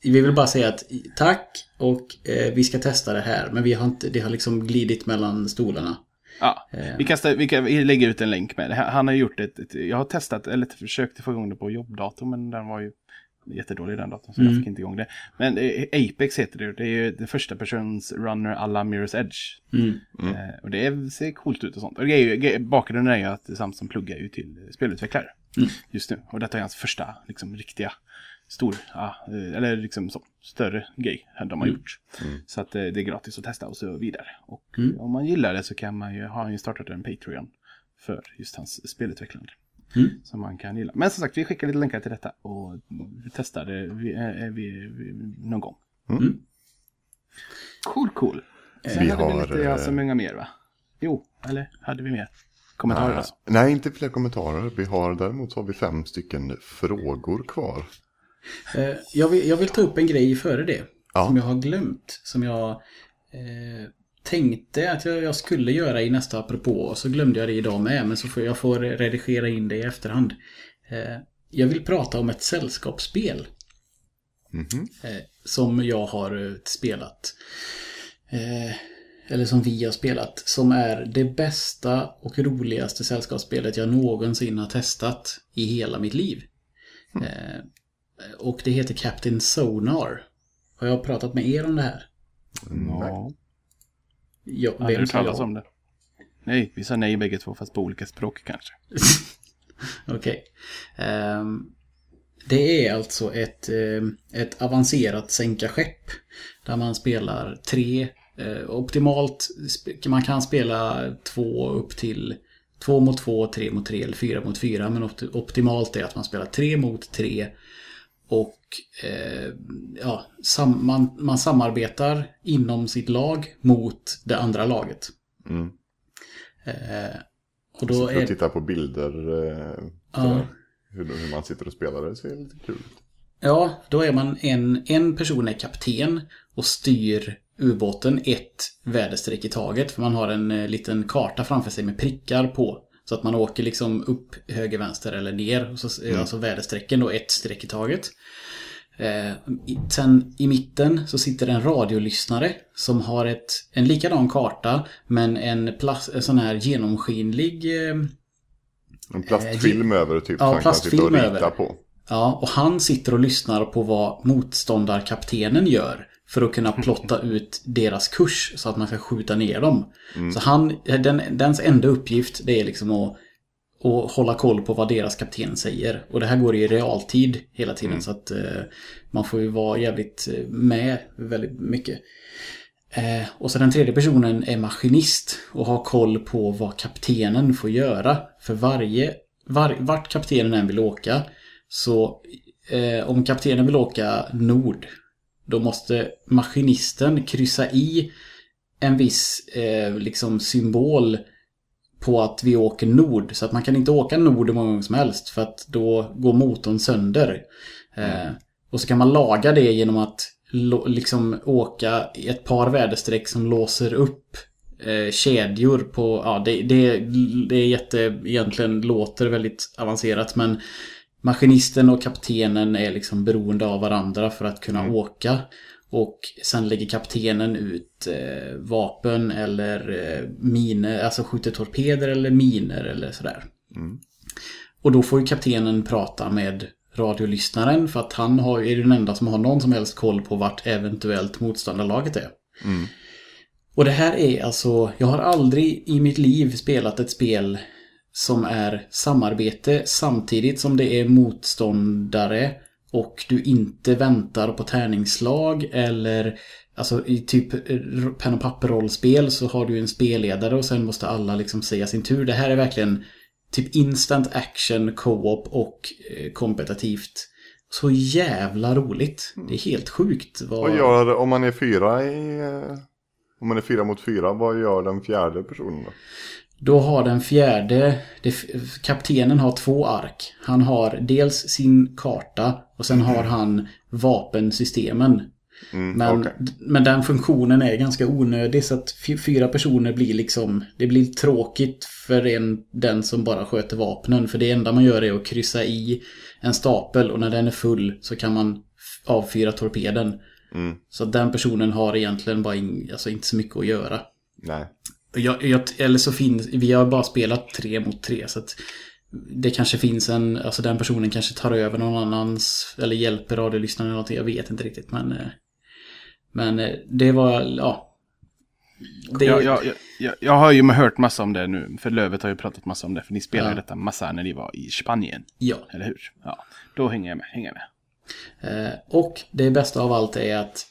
vi vill bara säga att tack och eh, vi ska testa det här. Men vi har inte, det har liksom glidit mellan stolarna. Ja, Eh. vi, kastar, vi, kan, vi lägger ut en länk med det. Han har gjort ett, ett jag har testat, eller försökt få igång det på jobbdatorn, men den var ju jättedålig den datorn, så jag fick inte igång det. Men eh, Apex heter det, det är ju det första persons runner alla Mirror's Edge. Mm. Eh, och det ser coolt ut och sånt. Och det är ju, bakgrunden är ju att Samson pluggar ju till spelutvecklare just nu. Och detta är hans första liksom, riktiga stor, ja, eh, eller liksom så, större grej de har gjort. Så att eh, det är gratis att testa och så vidare. Och eh, om man gillar det så kan man ju, har han ju startat en Patreon för just hans spelutvecklande. Mm. Som man kan gilla. Men som sagt, vi skickar lite länkar till detta och vi testar det vi, vi, vi, någon gång. Mm. Cool, cool. Sen Vi hade vi har, lite, ja, så eh, många mer va? Jo, eller hade vi mer? Kommentarer Nej, alltså? nej, inte fler kommentarer. Vi har, däremot så har vi fem stycken frågor kvar. Eh, jag, vill, jag vill ta upp en grej före det. Ja. Som jag har glömt. Som jag eh, tänkte att jag, jag skulle göra i nästa apropå. Och så glömde jag det idag med. Men så får jag får redigera in det i efterhand. Eh, jag vill prata om ett sällskapsspel. Mhm. eh, som jag har eh, spelat. Eh, eller som vi har spelat. Som är det bästa och roligaste sällskapsspelet jag någonsin har testat i hela mitt liv. Eh, och det heter Captain Sonar. Har jag pratat med er om det här? Ja. Jag, Hade vem du sa talat jag? om det? Nej, vi sa nej bägge två fast på olika språk kanske. Okej. Ehm, det är alltså ett, ehm, ett avancerat sänka-skepp. Där man spelar tre. eh, optimalt, man kan spela två upp till två mot två, tre mot tre eller fyra mot fyra. Men opt- optimalt är att man spelar tre mot tre. Och eh, ja, sam, man, man samarbetar inom sitt lag mot det andra laget. Mm. Eh, och då Sitter och är tittar på bilder. Eh, Ja. hur, hur man sitter och spelar. Det ser lite kul ut. Ja, då är man en, en person är kapten och styr ubåten ett väderstreck i taget. För man har en eh, liten karta framför sig med prickar på. Så att man åker liksom upp, höger, vänster eller ner. Och så är alltså väderstrecken då ett streck i taget. Eh, sen i mitten så sitter en radiolyssnare som har ett, en likadan karta men en, plast, en sån här genomskinlig eh, En plastfilm över typ. ja, som man kan sitta och plastfilm rita över. på. Ja, och han sitter och lyssnar på vad motståndarkaptenen gör. För att kunna plotta ut deras kurs så att man ska skjuta ner dem. Så han, den, dens enda uppgift det är liksom att, att hålla koll på vad deras kapten säger. Och det här går i realtid hela tiden så att eh, man får ju vara jävligt eh, med väldigt mycket. Eh, och så den tredje personen är maskinist och har koll på vad kaptenen får göra. För varje, var, vart kaptenen än vill åka så eh, om kaptenen vill åka nord då måste maskinisten kryssa i en viss eh, liksom symbol på att vi åker nord. Så att man kan inte åka nord hur många gånger som helst för att då går motorn sönder. Eh, och så kan man laga det genom att liksom åka i ett par väderstreck som låser upp eh, kedjor på... Ja, det, det, det är jätte... Egentligen låter väldigt avancerat men maskinisten och kaptenen är liksom beroende av varandra för att kunna åka. Och sen lägger kaptenen ut eh, vapen eller eh, miner, alltså skjuter torpeder eller miner eller sådär. Och då får ju kaptenen prata med radiolyssnaren för att han har, är den enda som har någon som helst koll på vart eventuellt motståndarlaget är. Och det här är alltså, jag har aldrig i mitt liv spelat ett spel som är samarbete samtidigt som det är motståndare och du inte väntar på tärningsslag eller Alltså i typ eh, pen och papper-rollspel så har du en spelledare och sen måste alla liksom säga sin tur. Det här är verkligen typ instant action, co-op och eh, kompetitivt. så jävla roligt. Det är helt sjukt. Vad... Vad gör, om man är fyra i... eh, Om man är fyra mot fyra, vad gör den fjärde personen då? Då har den fjärde, det, kaptenen har två ark. Han har dels sin karta och sen har han vapensystemen. Mm, Men, okej. men den funktionen är ganska onödig så att fy- fyra personer blir liksom... Det blir tråkigt för en, den som bara sköter vapnen. För det enda man gör är att kryssa i en stapel och när den är full så kan man avfyra torpeden. Mm, Så den personen har egentligen bara in, alltså inte så mycket att göra. nej. Jag, jag, eller så finns, vi har bara spelat tre mot tre så att det kanske finns en, alltså den personen kanske tar över någon annans, eller hjälper radiolyssnaren eller någonting, jag vet inte riktigt men eh, Men eh, det var, ja det, Jag, jag, jag, jag, har ju hört massa om det nu, för Lövet har ju pratat massa om det, för ni spelade Ja. detta massa när ni var i Spanien, ja. eller hur? Ja, då hänger jag med, hänger jag med. Eh, och det bästa av allt är att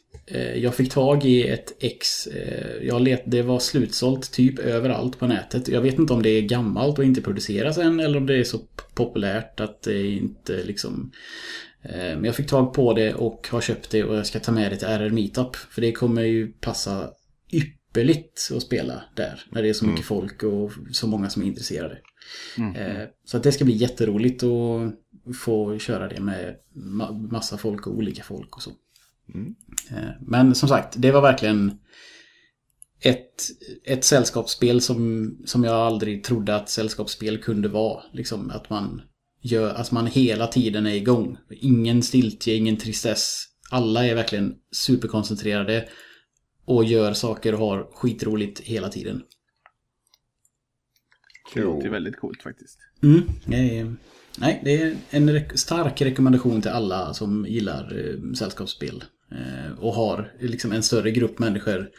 jag fick tag i ett ex. Eh, jag let, det var slutsålt typ överallt på nätet. Jag vet inte om det är gammalt och inte produceras än eller om det är så populärt att det inte liksom... Eh, men jag fick tag på det och har köpt det och jag ska ta med det till RR Meetup. För det kommer ju passa ypperligt att spela där. När det är så mycket folk och så många som är intresserade. Eh, Så att det ska bli jätteroligt att få köra det med ma- massa folk och olika folk och så. Eh, Men som sagt, det var verkligen ett, ett sällskapsspel som, som jag aldrig trodde att sällskapsspel kunde vara. Liksom att man gör, att man hela tiden är igång. Ingen stiltje, ingen tristess. Alla är verkligen superkoncentrerade och gör saker och har skitroligt hela tiden. Det låter väldigt coolt faktiskt. Mm, det är, nej, det är en re- stark rekommendation till alla som gillar eh, sällskapsspel. Eh, och har liksom en större grupp människor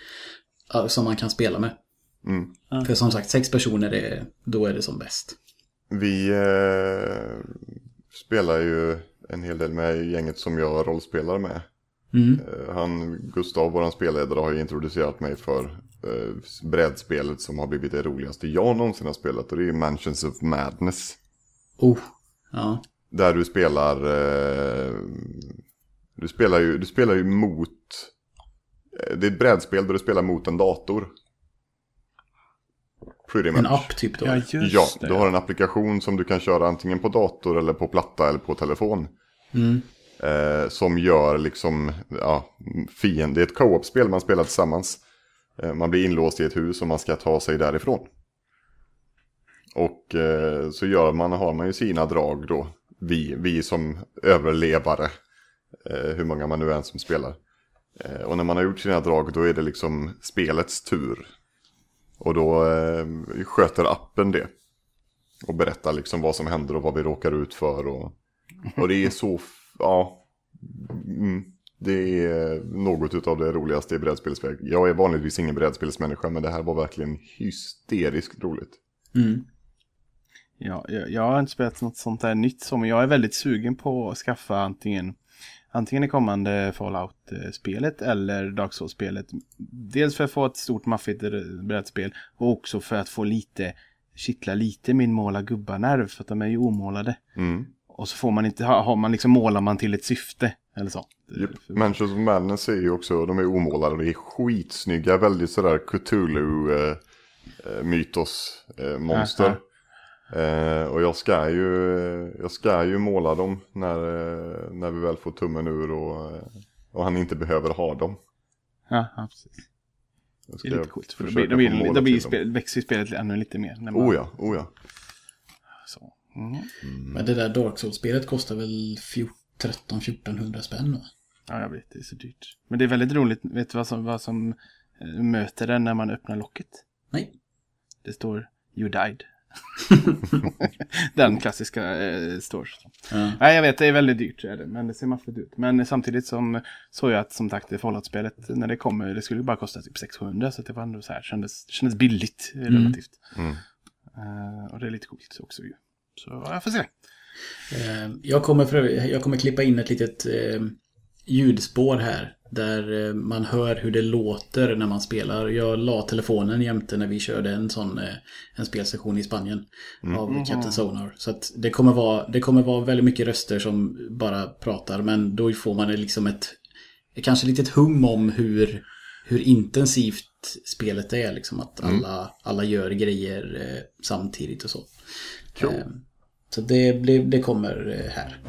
eh, som man kan spela med. Mm. För som sagt, sex personer, är, då är det som bäst. Vi eh, spelar ju en hel del med gänget som jag rollspelar med. Mm. Eh, Han, Gustav, våran spelledare, har ju introducerat mig för eh, brädspelet som har blivit det roligaste jag någonsin har spelat. Och det är ju Mansions of Madness. Oh, ja. Där du spelar, eh, du spelar ju, du spelar ju mot, eh, det är ett brädspel där du spelar mot en dator. Pretty much. En app typ då. Ja, just Ja, det. du har en applikation som du kan köra antingen på dator eller på platta eller på telefon. Mm. Eh, som gör liksom, ja, fiende. Det är ett co-op-spel man spelar tillsammans. Eh, man blir inlåst i ett hus och man ska ta sig därifrån. Och eh, så gör man, har man ju sina drag då. Vi, vi som överlevare. Eh, hur många man nu är som spelar. Eh, och när man har gjort sina drag då är det liksom spelets tur. Och då eh, sköter appen det. Och berättar liksom vad som händer och vad vi råkar ut för. Och, och det är så, ja. Mm, det är något av det roligaste i brädspelsväg. Jag är vanligtvis ingen brädspelsmänniska men det här var verkligen hysteriskt roligt. Mm. Ja, jag, jag har inte spelat något sånt där nytt så, men jag är väldigt sugen på att skaffa antingen Antingen det kommande Fallout-spelet eller Dark Souls-spelet. Dels för att få ett stort maffigt eh, brädspel och också för att få lite, kittla lite min måla gubbar-nerv för att de är ju omålade. Mm. Och så får man inte, ha- har man liksom, målar man till ett syfte eller så. Yep. Mansions of Madness är ju också, de är omålade och det är skitsnygga, väldigt sådär Cthulhu-mytos-monster. Eh, och jag ska ju, jag ska ju måla dem när, eh, när vi väl får tummen ur och, eh, och han inte behöver ha dem. Ja, ja precis. Det är lite coolt. För då, blir, då, blir, då blir spel, växer ju spelet ännu lite mer. När man, Oh ja, oh ja. Så. Mm. Men det där Dark Souls-spelet kostar väl 13-1400 spänn va? Ja, jag vet. Det är så dyrt. Men det är väldigt roligt. Vet du vad som, vad som eh, möter den när man öppnar locket? Nej. Det står You died. den klassiska eh, står så. Ja. Nej, jag vet. Det är väldigt dyrt. Är det, men det ser maffigt ut. Men samtidigt som såg jag att som sagt det Fallout-spelet när det kommer. Det skulle bara kosta typ 600. Så det var ändå så här. Kändes, kändes billigt eh, relativt. Mm. Eh, och det är lite coolt också ju. Så ja, jag får se. Eh, Jag kommer, för, jag kommer klippa in ett litet eh, ljudspår här. Där eh, man hör hur det låter när man spelar. Jag la telefonen jämte när vi körde en sån eh, en spelsession i Spanien av Captain Sonar. Så att det kommer, vara, det kommer vara väldigt mycket röster som bara pratar men då får man liksom ett kanske litet hum om hur, hur intensivt spelet är. Liksom att alla, alla gör grejer eh, samtidigt och så. Cool. Så det, det, det kommer här.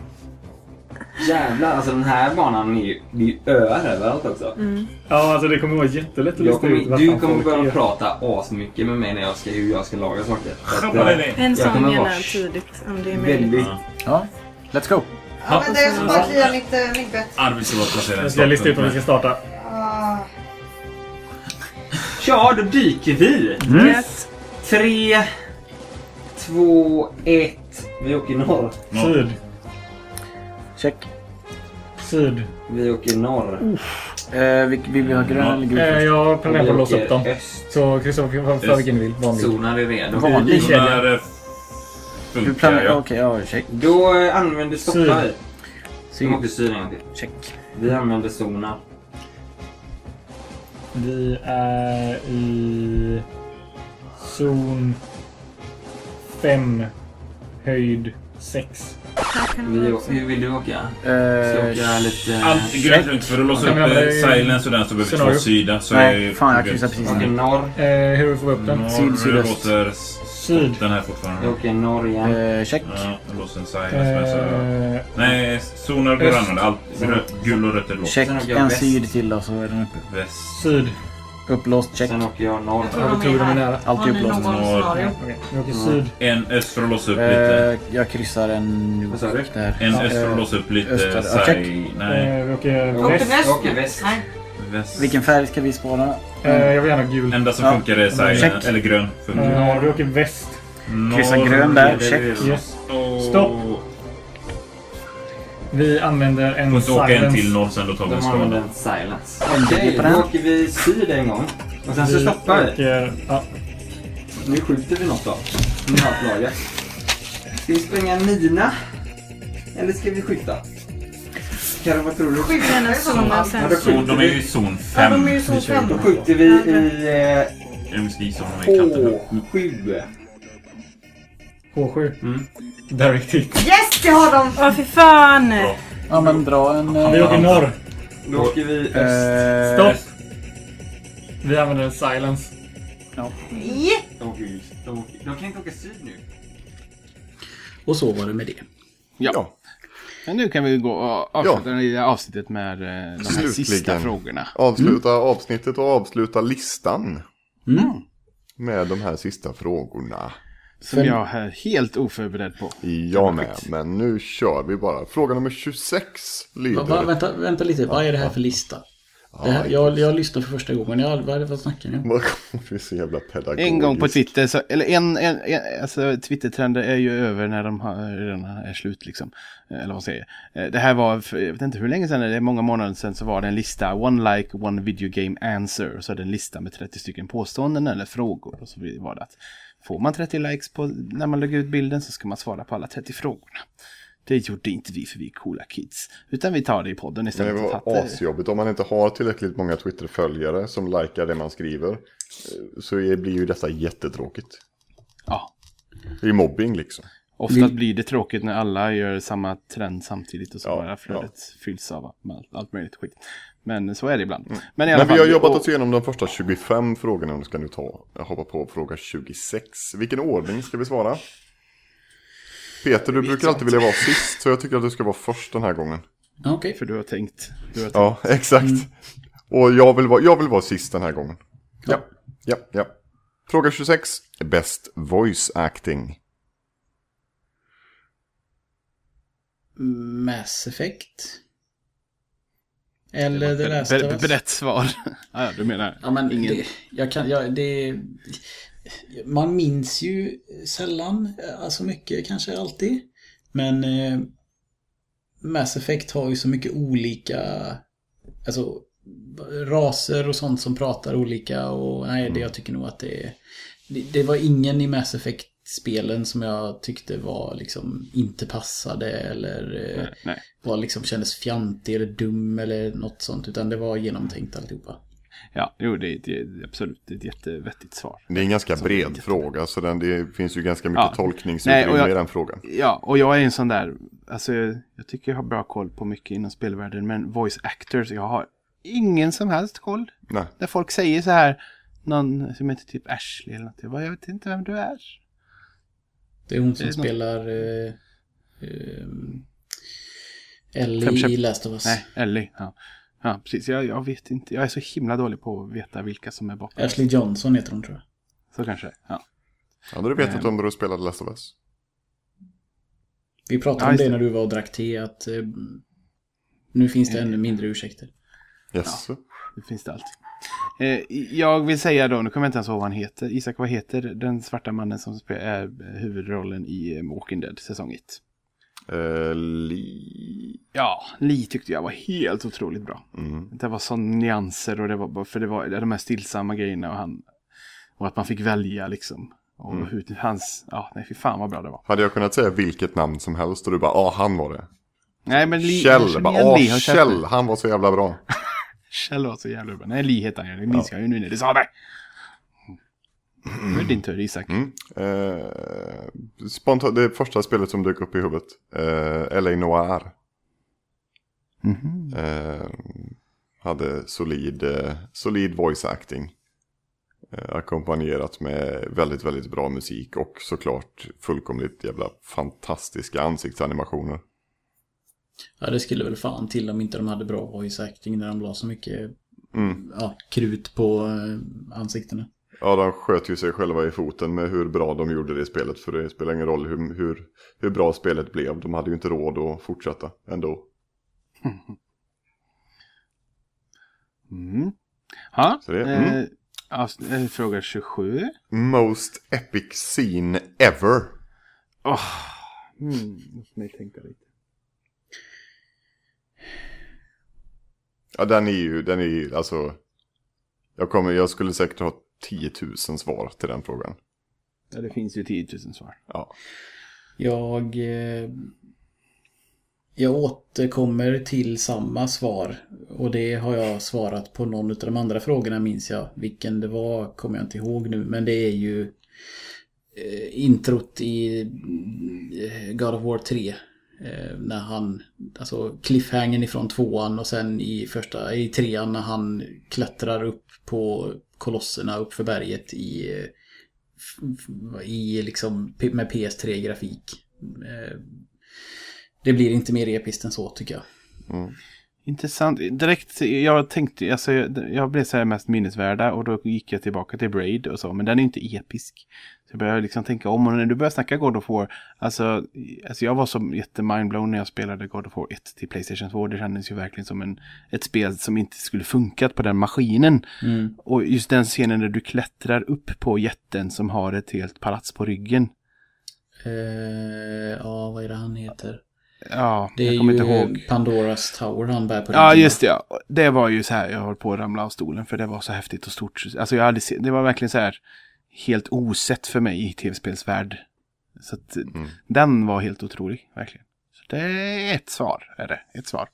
Jävlar, alltså den här banan är ju, det är ju öar överallt också. Ja, alltså det kommer vara jättelätt att lista ut kommer, du kommer börja är. prata asmycket med mig när jag ska, hur jag ska laga saker. Så att, dig. En sån gärna tidigt om det är möjligt. väldigt... Ja, let's go! Ja, men det är som bara klia mitt äh, myggbett. Arvid ska vara placerad Jag ska lista ut om vi ska starta. Ah. Ja, då dyker vi! Rätt. Tre, två, ett. Vi åker norr. Syd. Check. Syd. Vi åker norr. Eh, vill, vill vi ha grön eller gul Eh, först? jag planerar på att låsa upp dem. öst. Så Kristoffer får för vilken du vill. Vanlig. Zonar är redo. Vanlig. Zonar eh, Du funkar planerar... ja. Okej, ja, check. Då eh, använder stoppa Syd. vi. Syd. Vi måste styra en gång till. Check. Vi använder zonar. Vi är i zon 5. Höjd 6. Vi, vill du åka? Ska Eh, jag åka lite... Allt grönt runt för att låsa upp eh, silence och den så behöver vi två sida. Så Nej, är- fan, jag kryssar precis Åker norr. Eh, hur får vi upp den? Syd, sydöst. låter Syd. den här fortfarande. Jag åker norr igen. eh, check. Ja, låser en silence Nej, zoner går använda. Allt rött, gul och rött är låst. Check. En syd till då så är den uppe. Väst. syd. Upplåst, check. Sen åker jag norr. Jag Ja, tror är är nära. Har ni upplåst. Norr. Okej, vi åker syd. En öst för att låsa upp lite. Eh, jag kryssar en... Vad sa du? Där. En Ja, öst för att eh, låsa upp lite. öster. Ja, check. Nej, Eh, vi åker Jag väst. Jag åker väst. Nej. väst. Vilken färg ska vi spara? Eh, jag vill gärna gul. Enda som Ja. funkar är. Check. Eller grön. Funkar. Eh, vi åker väst. Kryssa grön där, är check. Yes. Stopp. Vi använder en Får inte åka en till norr sen, då tar vi en De skada. en silence. En Okej, då åker vi syd en gång. Och sen så stoppar vi. åker, ja, Nu skjuter vi något då. Med laget. Ska vi spränga en mina? Eller ska vi skjuta? Karo, vad tror du? Den är zonen Ja, sen. då Så skjuter de är ju vi. i zon Ja, de 5. är ju så fem. Då skjuter vi i eh, Jag ska gissa om de är i kanten. H7. H7. Mm. Direct hit. Yes, jag har dem! Åh fy fan! Bra. Ja men dra en... eh, Vi åker norr. Då åker vi öst. eh, Stopp. Vi använder en silence. Åker åker- De kan inte åka syd nu. Och så var det med det. Ja. Ja. Men nu kan vi gå och avsluta det lilla avsnittet med eh, de här Slutligen. sista frågorna. Avsluta avsnittet och avsluta listan. Mm. Med de här sista frågorna. Som jag är helt oförberedd på. Jag med, men nu kör vi bara. Fråga nummer 26 lyder... Va, va, vänta, vänta lite, vad är det här för lista? Det här, jag, jag lyssnar för första gången. Jag, vad, vad snackar ni om? Vad kommer vi så jävla pedagogiskt? En gång på Twitter, så, eller en, en, en alltså Twittertrender är ju över när de har, redan är slut liksom. Eh, Eller vad säger. Eh, Det här var, för, jag vet inte hur länge sedan, det är många månader sedan så var det en lista, one like, one video game answer. Och så är det en lista med 30 stycken påståenden eller frågor. Och så var det att får man 30 likes på, när man lägger ut bilden så ska man svara på alla 30 frågorna. Det gjorde inte vi för vi är coola kids. Utan vi tar det i podden Men istället. det för var att, eh, asjobbigt om man inte har tillräckligt många Twitter-följare som likar det man skriver. eh, Så blir ju detta jättetråkigt. ja. Det är mobbing liksom. Ofta blir det tråkigt när alla gör samma trend samtidigt och så Ja, bara flödet fylls av allt, möjligt skit. Men så är det ibland. Men i alla Men vi fall, har jobbat och- oss igenom de första 25 frågorna. Nu ska nu ta, jag hoppar på fråga 26. Vilken ordning ska vi svara? Peter, du brukar alltid vilja vara sist, så jag tycker att du ska vara först den här gången. Ja, Okej. För du har tänkt. Du har tänkt. Ja, exakt. Och jag vill, vara, jag vill vara sist den här gången. Ja, ja, ja. Fråga 26. Best voice acting. Mass Effect. Eller The Last ber- of Us. Brett svar. ja, du menar. Ja, men Ingen- det, jag kan, ja, det, man minns ju sällan, alltså mycket kanske alltid. Men eh, Mass Effect har ju så mycket olika, alltså raser och sånt som pratar olika och nej, det, jag tycker nog att det, det, det var ingen i Mass Effect spelen som jag tyckte var liksom inte passade eller eh, Nej, nej. var liksom kändes fjantig eller dum eller något sånt. Utan det var genomtänkt alltihopa. Ja, jo, det är, det är absolut det är ett jättevettigt svar. Det är en ganska bred jätte- fråga så den, det finns ju ganska mycket Ja. tolkningsutrymme i den frågan. Ja, och jag är en sån där, alltså jag tycker jag har bra koll på mycket inom spelvärlden, men voice actors, jag har ingen som helst koll. Nej. När folk säger så här, någon som heter typ Ashley eller något, jag, bara, jag vet inte vem du är. Det är hon som är spelar eh, eh, Ellie Fem köp- i Last of Us. Nej, Ellie. Ja, ja precis. Jag, jag vet inte, jag är så himla dålig på att veta vilka som är bakom. Ashley Johnson heter hon tror jag. Så kanske, ja. Hade du vetat Eh. om du spelade Last of Us? Vi pratade Ja, om det när du var och drack te att eh, nu finns det ännu mindre ursäkter. Yes. Det finns det alltid. Eh, jag vill säga då, nu kommer jag inte ens ihåg vad han heter. Isak, vad heter den svarta mannen som spelar är huvudrollen i eh, Walking Dead säsong 1? Eh, li... Ja, Lee tyckte jag var helt otroligt bra. Mm. Det var sån nyanser och det var för det var de här stillsamma grejerna och han, och att man fick välja liksom. Och Mm. hur, hans, ja nej fy fan vad bra det var. Hade jag kunnat säga vilket namn som helst och du bara, ja han var det. Nej men jag Kjell, bara, sett Kjell, han var så jävla bra. Kjell var så jävla bra. Nej ju, det minns jag ju nu när du sa det. Nu är det din tur Isak. Mm. Eh, spontant, det första spelet som dök upp i huvudet. Eh, LA Noir. Mhm. Eh, hade solid, eh, solid voice acting. Eh, ackompanjerat med väldigt, väldigt bra musik och såklart fullkomligt jävla fantastiska ansiktsanimationer. Ja, det skulle väl fan till om inte de hade bra voice acting när de la så mycket Mm. ja, krut på eh, ansiktena. Ja, de sköt ju sig själva i foten med hur bra de gjorde det spelet. För det spelar ingen roll hur, hur, hur bra spelet blev. De hade ju inte råd att fortsätta ändå. Mm. Så det- mm. eh, avs- eh, fråga 27. Most epic scene ever. Åh, mm, låt mig tänka lite. Ja, den är ju, den är ju, alltså. Jag, kommer, jag skulle säkert ha 10 000 svar till den frågan. Ja, det finns ju 10 000 svar. Ja. Jag, eh, jag återkommer till samma svar. Och det har jag svarat på någon av de andra frågorna minns jag. Vilken det var kommer jag inte ihåg nu. Men det är ju eh, introt i eh, God of War 3. Eh, när han, alltså cliffhangen ifrån tvåan och sen i första, i trean när han klättrar upp på kolosserna uppför berget i i liksom med PS3-grafik. Eh, det blir inte mer episkt än så tycker jag. Mm. Intressant. Direkt, jag tänkte, alltså, jag, jag blev så här mest minnesvärda och då gick jag tillbaka till Braid och så, men den är inte episk. Jag började liksom tänka om och när du började snacka God of War, alltså, alltså jag var så jättemindblown när jag spelade God of War 1 till Playstation 2. Det kändes ju verkligen som en, ett spel som inte skulle funkat på den maskinen. Och just den scenen där du klättrar upp på jätten som har ett helt palats på ryggen. Eh, ja, vad är det han heter? Ja, Det är jag kommer ju inte ihåg. Pandoras Tower han bär på Ja, just det. Ja. Det var ju så här, jag höll på att ramla av stolen för det var så häftigt och stort. Alltså jag hade det var verkligen så här helt osett för mig i tv-spelsvärld. Så att den var helt otrolig, verkligen. Så det är ett svar, är det. Ett svar.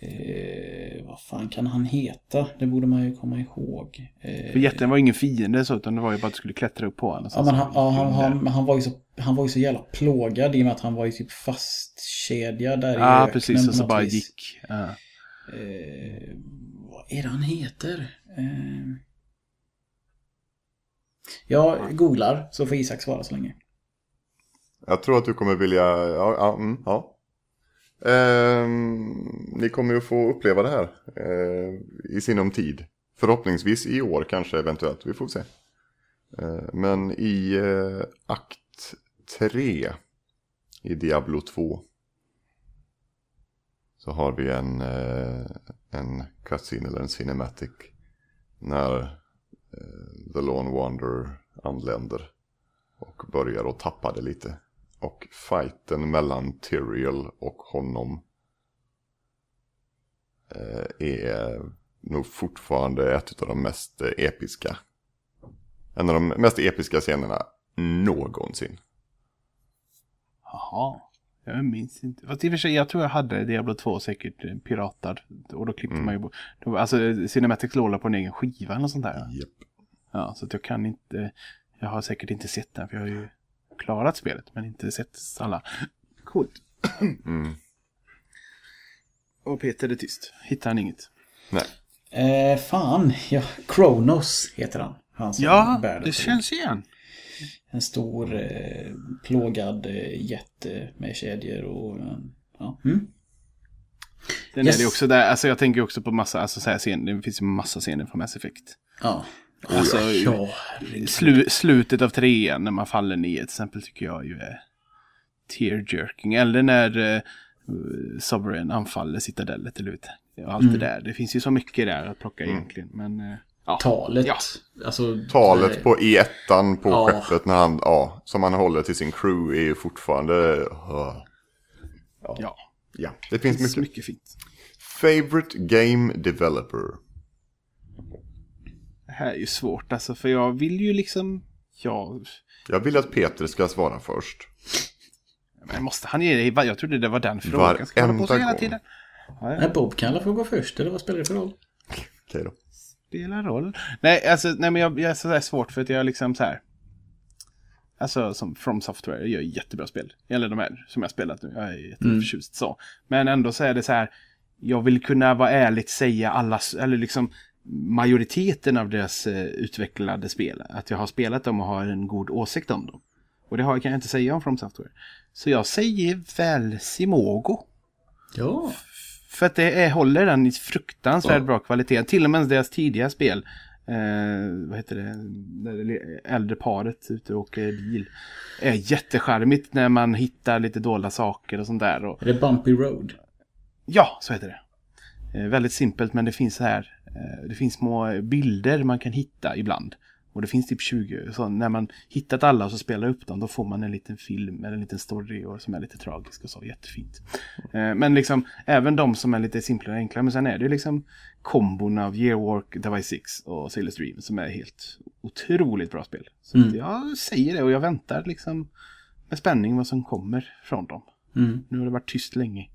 Eh, vad fan kan han heta? Det borde man ju komma ihåg. Eh, För jätten var ingen fiende så, utan det var ju bara att du skulle klättra upp på honom. Ja, men han, ja, han, han, han, var ju så, han var ju så jävla plågad i och med att han var ju typ fastkedjad där i Ja, öknen precis. på Och så bara vis. gick. Ja. Eh, vad är det han heter? Eh, jag googlar så får Isak svara så länge. Jag tror att du kommer vilja, ja, ja, mm, ja. Ehm, ni kommer ju få uppleva det här eh, i sinom tid. Förhoppningsvis i år kanske eventuellt, vi får se. Eh, men i eh, akt 3 i Diablo 2 så har vi en, eh, en cutscene eller en cinematic när Eh, The Lone Wanderer anländer och börjar att tappa det lite. Och fighten mellan Tyrael och honom eh, är nog fortfarande ett av de mest episka. En av de mest episka scenerna någonsin. Jaha. Jag minns inte. Fast i och för sig, jag tror jag hade Diablo 2 säkert eh, piratad. Och då klippte man ju bort. det var- Alltså Cinematic låg på en egen skiva eller något sånt där. Japp. Ja, så att jag kan inte. Jag har säkert inte sett den för jag har ju klarat spelet men inte sett alla. Coolt. Mm. Och Peter är tyst. Hittar han inget? Nej. Eh, fan, ja. Kronos heter han. han Ja, det känns igen. En stor eh, plågad eh, jätte med kedjor och... eh, ja. Mm. Den Yes. är det också där. Alltså jag tänker också på massa, alltså så här scener. Det finns ju massa scener från Mass Effect. Ja. Alltså, Ja, herregud. Slu, slutet av trean när man faller ner till exempel tycker jag ju är tear-jerking. Eller när uh, Sovereign anfaller citadellet eller och allt det där. Det finns ju så mycket där att plocka egentligen. Men eh, ja. Talet. Ja. Alltså, Talet på E1 på Ja. skeppet när han, ja, som han håller till sin crew är ju fortfarande... Uh, ja. ja, det finns Det finns mycket. mycket fint. Favorite Game Developer. Det här är ju svårt alltså för jag vill ju liksom... Ja, Jag vill att Peter ska svara först. men måste han ge dig... Jag trodde det var den frågan. Ska jag hålla på så Varenda hela gång. tiden? Ja, ja. Nej, Bob kan alla få gå först, eller vad spelar det för roll? Okej då. Spelar roll. Nej, alltså, nej men jag, jag är sådär svårt för att jag liksom så här. Alltså som From Software gör jättebra spel. Eller de här som jag spelat nu. Jag är jätteförtjust så. Men ändå så är det så här. Jag vill kunna vara ärligt säga allas, eller liksom majoriteten av deras eh, utvecklade spel. Att jag har spelat dem och har en god åsikt om dem. Och det har, kan jag inte säga om From Software. Så jag säger väl Simogo. Ja. För att det är, håller den i fruktansvärt bra kvalitet. Till och med deras tidiga spel. Eh, vad heter det? Det äldre paret ute och åker bil. Är jättecharmigt när man hittar lite dolda saker och sånt där. Och, Är det Bumpy Road? ja, så heter det. Eh, väldigt simpelt men det finns här. Eh, det finns små bilder man kan hitta ibland. Och det finns typ 20. Så när man hittat alla och så spelar upp dem då får man en liten film eller en liten story och, som är lite tragisk och så. Jättefint. Eh, men liksom även de som är lite simplare och enklare. Men sen är det liksom kombon av Yearwalk, Device 6 och Sailor's Dream som är helt otroligt bra spel. Så Mm. jag säger det och jag väntar liksom med spänning vad som kommer från dem. Mm. Nu har det varit tyst länge.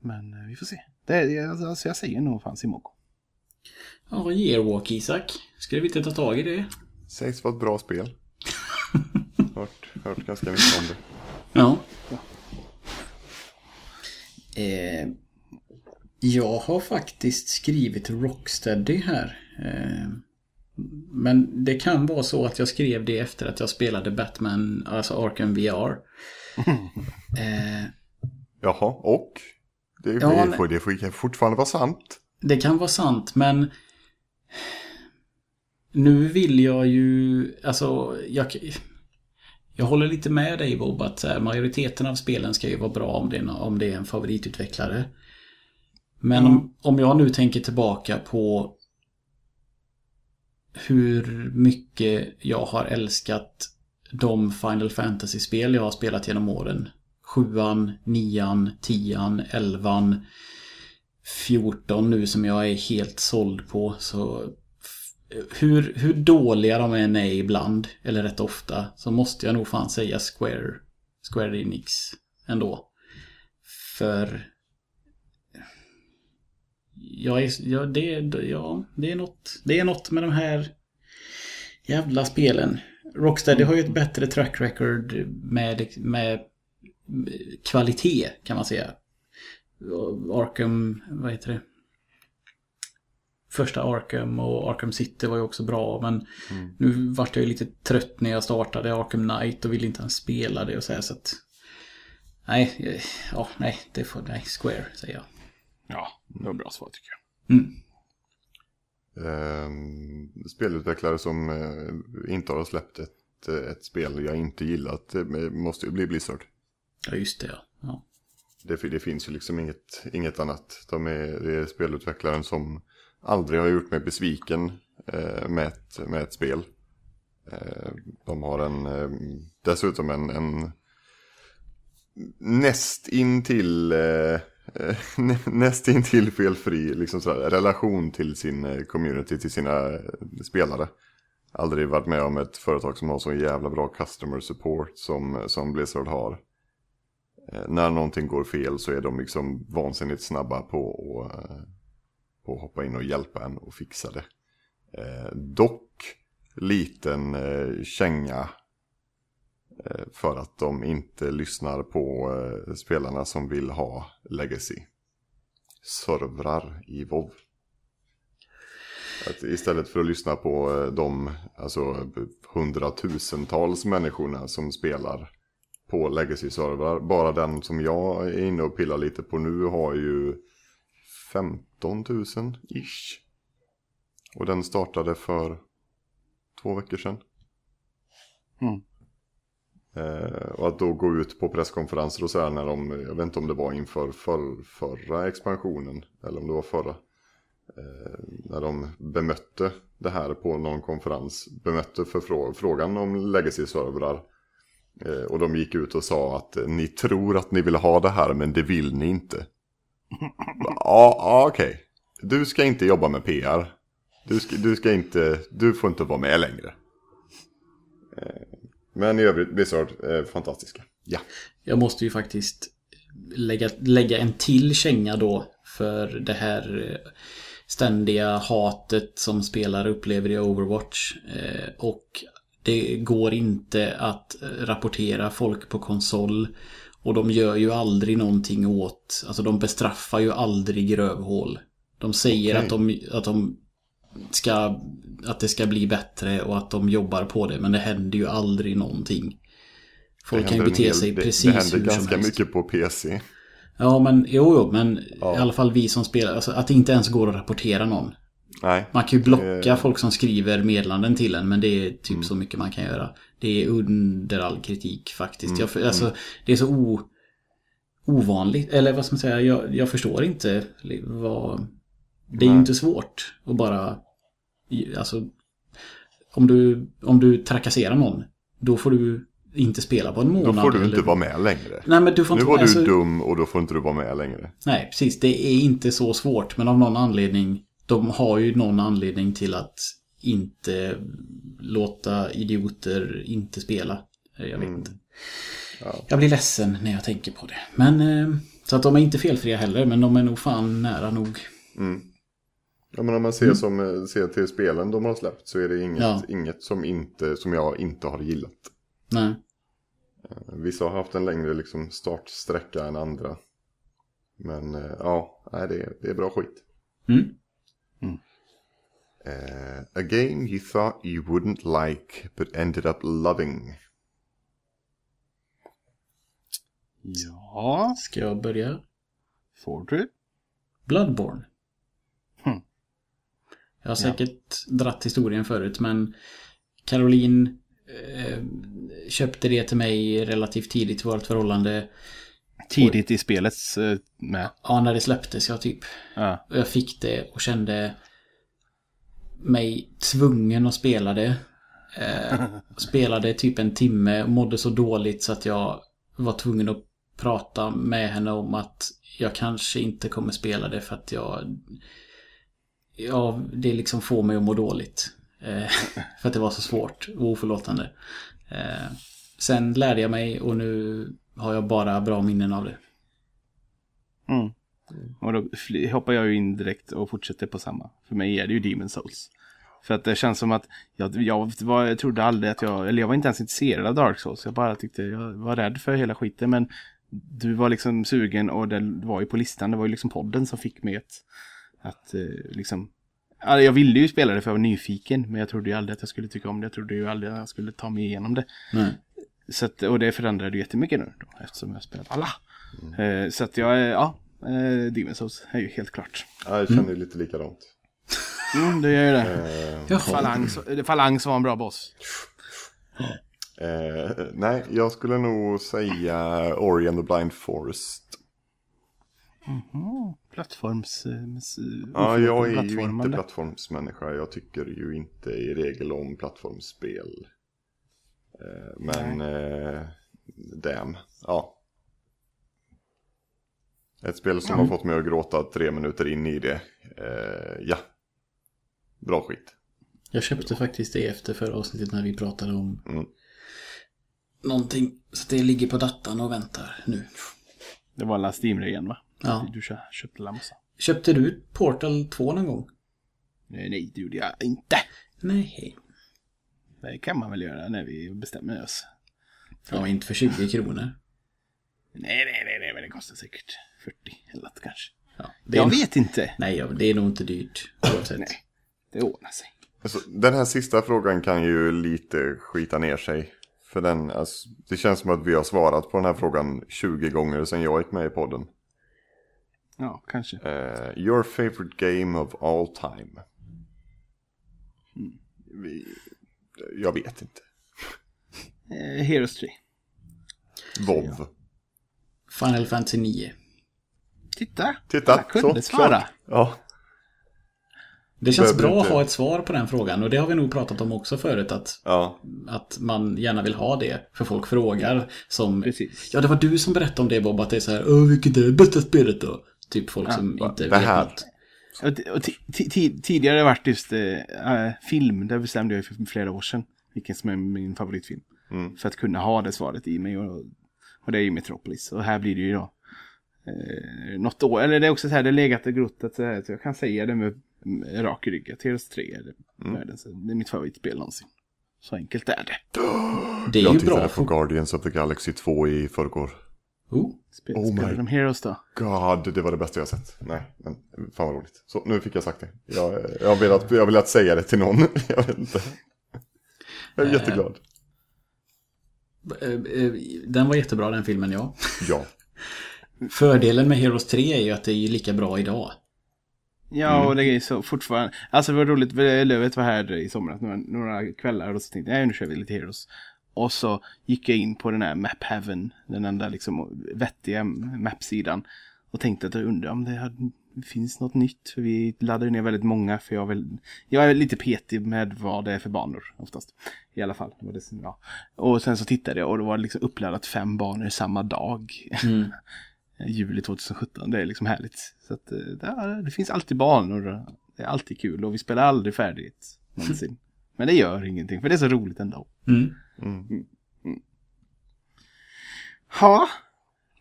Men eh, vi får se. Det alltså, jag säger nog fan Simogo. Ja, Yearwalk Isak. Ska vi inte ta tag i det? Sägs vara ett bra spel. hört, hört ganska mycket om det. Ja. Eh, jag har faktiskt skrivit Rocksteady här. Eh, men det kan vara så att jag skrev det efter att jag spelade Batman, alltså Arkham VR. Eh, Jaha, och? Det, Ja, det, men- får, det får fortfarande vara sant. Det kan vara sant, men nu vill jag ju, alltså, jag, jag håller lite med dig Bob att majoriteten av spelen ska ju vara bra om det är, om det är en favoritutvecklare. Men om, om jag nu tänker tillbaka på hur mycket jag har älskat de Final Fantasy-spel jag har spelat genom åren. Sjuan, nian, tian, elvan, 14 nu som jag är helt såld på. Så hur, hur dåliga de än är ibland, eller rätt ofta, så måste jag nog fan säga Square, Square Enix ändå. För jag är, ja, det, ja, det, är något, det är något med de här jävla spelen. Rocksteady har ju ett bättre track record med, med kvalitet kan man säga. Arkham, vad heter det? Första Arkham och Arkham City var ju också bra men nu vart jag ju lite trött när jag startade Arkham Knight och ville inte ens spela det och så här så att Nej, eh, ja, nej, det får, nej, Square säger jag. Ja, det var bra svar tycker jag. Mm. Ehm, spelutvecklare som eh, inte har släppt ett, eh, ett spel jag inte gillat eh, måste ju bli Blizzard. Ja, just det ja. ja. Det, det finns ju liksom inget, inget annat. De är, det är spelutvecklaren som aldrig har gjort mig besviken eh, med, ett, med ett spel. Eh, de har en, eh, dessutom en, en näst intill eh, näst intill felfri liksom sådär, relation till sin eh, community, till sina eh, spelare. aldrig varit med om ett företag som har så jävla bra customer support som, som Blizzard har. Eh, när någonting går fel så är de liksom vansinnigt snabba på att, eh, på att hoppa in och hjälpa en och fixa det. Eh, dock liten eh, känga eh, för att de inte lyssnar på eh, spelarna som vill ha legacy. Servrar i WoW. Att istället för att lyssna på eh, de alltså, eh, hundratusentals människorna som spelar på legacy-servrar. Bara den som jag är inne och pillar lite på nu har ju 15 000 ish. Och den startade för två veckor sedan. Mm. Eh, och att då gå ut på presskonferenser och så här när de, jag vet inte om det var inför för, förra expansionen eller om det var förra. Eh, när de bemötte det här på någon konferens, bemötte förfrå- frågan om legacy-servrar. Eh, och de gick ut och sa att eh, ni tror att ni vill ha det här men det vill ni inte. Ja, ja okej. Du ska inte jobba med PR. Du ska, du ska inte, du får inte vara med längre. Eh, men i övrigt, Blizzard, fantastiska. Ja. Jag måste ju faktiskt lägga, lägga en till känga då för det här ständiga hatet som spelare upplever i Overwatch. Och det går inte att eh, rapportera folk på konsol. Och de gör ju aldrig någonting åt, alltså de bestraffar ju aldrig rövhål. De säger Okej. att, de, att de ska, att det ska bli bättre och att de jobbar på det. Men det händer ju aldrig någonting. Folk Det kan ju händer bete hel- sig det, precis Det händer hur som ganska helst. mycket på PC. Ja, men jo, jo, men Ja. i alla fall vi som spelar, alltså att det inte ens går att rapportera någon. Nej. Man kan ju blocka Eh. folk som skriver meddelanden till en, men det är typ Mm. så mycket man kan göra. Det är under all kritik faktiskt. Mm, Jag, alltså, det är så o, ovanligt, eller vad ska man säga, jag, jag förstår inte vad... Det är ju Nej. inte svårt att bara... Alltså, om du, om du trakasserar någon, då får du inte spela på en månad. Då får du inte eller- vara med längre. Nej, men du får Nu inte var du alltså- dum och då får inte du vara med längre. Nej, precis. Det är inte så svårt, men av någon anledning, de har ju någon anledning till att inte låta idioter inte spela. Jag vet Mm. inte. Ja. Jag blir ledsen när jag tänker på det. Men, eh, så att de är inte felfria heller, men de är nog fan nära nog. Mm. Ja men om man ser, som, eh, ser till spelen de har släppt så är det inget, Ja. inget som, inte, som jag inte har gillat. Nej. Vissa har haft en längre liksom, startsträcka än andra. Men eh, ja, nej, det, är, det är bra skit. Mm. Eh, a game you thought you wouldn't like but ended up loving. Ja, Ska jag börja? får du. Bloodborne. Hmm. Jag har säkert dratt historien förut, men Caroline eh, köpte det till mig relativt tidigt i vårt förhållande. Tidigt i spelets eh, med. Ja, när det släpptes jag typ. Ja. Och jag fick det och kände mig tvungen att spela det. Eh, spelade typ en timme och mådde så dåligt så att jag var tvungen att prata med henne om att jag kanske inte kommer spela det för att jag... Ja, det liksom får mig att må dåligt. Eh, för att det var så svårt och oförlåtande. Eh, sen lärde jag mig och nu har jag bara bra minnen av det. Mm. Och då hoppar jag ju in direkt och fortsätter på samma. För mig är det ju Demon Souls. För att det känns som att jag, jag, var, jag trodde aldrig att jag, eller jag var inte ens intresserad av Dark Souls. Jag bara tyckte, jag var rädd för hela skiten. Men du var liksom sugen och det var ju på listan. Det var ju liksom podden som fick mig att, att eh, liksom Ja, Jag ville ju spela det för jag var nyfiken, men jag trodde ju aldrig att jag skulle tycka om det. Jag trodde ju aldrig att jag skulle ta mig igenom det. Nej. Så att, och det förändrade ju jättemycket nu då, eftersom jag har spelat alla. Eh, så att jag, är- ja, eh, Demon's Souls är ju helt klart. Ja, jag känner ju lite likadant. Mm, det gör ju det. Eh. Falangs, eh, Falangs var en bra boss. eh, nej, jag skulle nog säga Ori and the Blind Forest. Mm, plattforms... eh, s- Ja, jag är ju inte plattformsmänniska. Jag tycker ju inte i regel om plattformsspel. Eh, men, eh, damn. Ja. Ett spel som har fått mig att gråta tre minuter in i det. Eh, ja. Bra skit. Jag köpte faktiskt det efter förra avsnittet när vi pratade om Mm. någonting. Så det ligger på datan och väntar nu. Det var alla Steam-rean va? Ja. Du kö- köpte la massa. Köpte du Portal 2 någon gång? Nej, nej, det gjorde jag inte. Nej. Det kan man väl göra när vi bestämmer oss. Ja, inte för 20 kronor. Nej, nej, nej, nej, men det kostar säkert 40 eller något kanske. Ja, det är Jag vet inte. Nej, det är nog inte dyrt. Nej, det ordnar sig. Alltså, den här sista frågan kan ju lite skita ner sig. För den, alltså, det känns som att vi har svarat på den här frågan 20 gånger sedan jag gick med i podden. Ja, kanske. Eh, your favorite game of all time? Mm. Vi, jag vet inte. Eh, Heroes 3. WoW. Final Fantasy 9. Titta! Titta, Jag kunde så, svara. klart. Ja, Det känns Behöver bra att inte- ha ett svar på den frågan och det har vi nog pratat om också förut att, ja. att man gärna vill ha det. För folk frågar som... Precis. Ja, det var du som berättade om det Bob, att det är så här, Åh, vilket är det bästa spelet då? Typ folk som va- inte det vet här. något. Och, tidigare har det varit just eh, film. Där bestämde jag för flera år sedan vilken som är min favoritfilm. Mm. För att kunna ha det svaret i mig. Och, och det är ju Metropolis. Och här blir det ju då eh, något år. Eller det är också så här, det är legat och grott att så här, så jag kan säga det med, med rak rygg. Att Heroes 3 är det, Mm. världens, det är mitt favoritspel någonsin. Så enkelt är det. Det är Jag ju tittade bra. på. Guardians of the Galaxy 2 i förrgår. Oh, Spel, Oh spelar my- de Heroes då? God, det var det bästa jag sett. Nej, men fan vad roligt. Så, nu fick jag sagt det. Jag, jag, har velat, jag har velat säga det till någon. jag vet inte. Jag är Eh. jätteglad. eh, eh, den var jättebra den filmen, ja. Ja. Fördelen med Heroes 3 är ju att det är lika bra idag. Ja, Mm. och det är så fortfarande. Alltså det var roligt, Lövet var här i somras några, några kvällar och så tänkte jag, "Nej, nu kör vi lite Heroes. Och så gick jag in på den här Map Heaven, den enda liksom vettiga mapsidan. Och tänkte att jag undrar om det hade, finns något nytt. För vi laddade ner väldigt många, för jag, väl, jag är lite petig med vad det är för banor oftast. I alla fall. Det var det, som- ja. Och sen så tittade jag och det var liksom uppladdat fem banor samma dag. Mm. juli 2017. Det är liksom härligt. Så att, eh, det, det finns alltid banor. Det är alltid kul och vi spelar aldrig färdigt någonsin. Men det gör ingenting för det är så roligt ändå. Mm. Mm. Ja,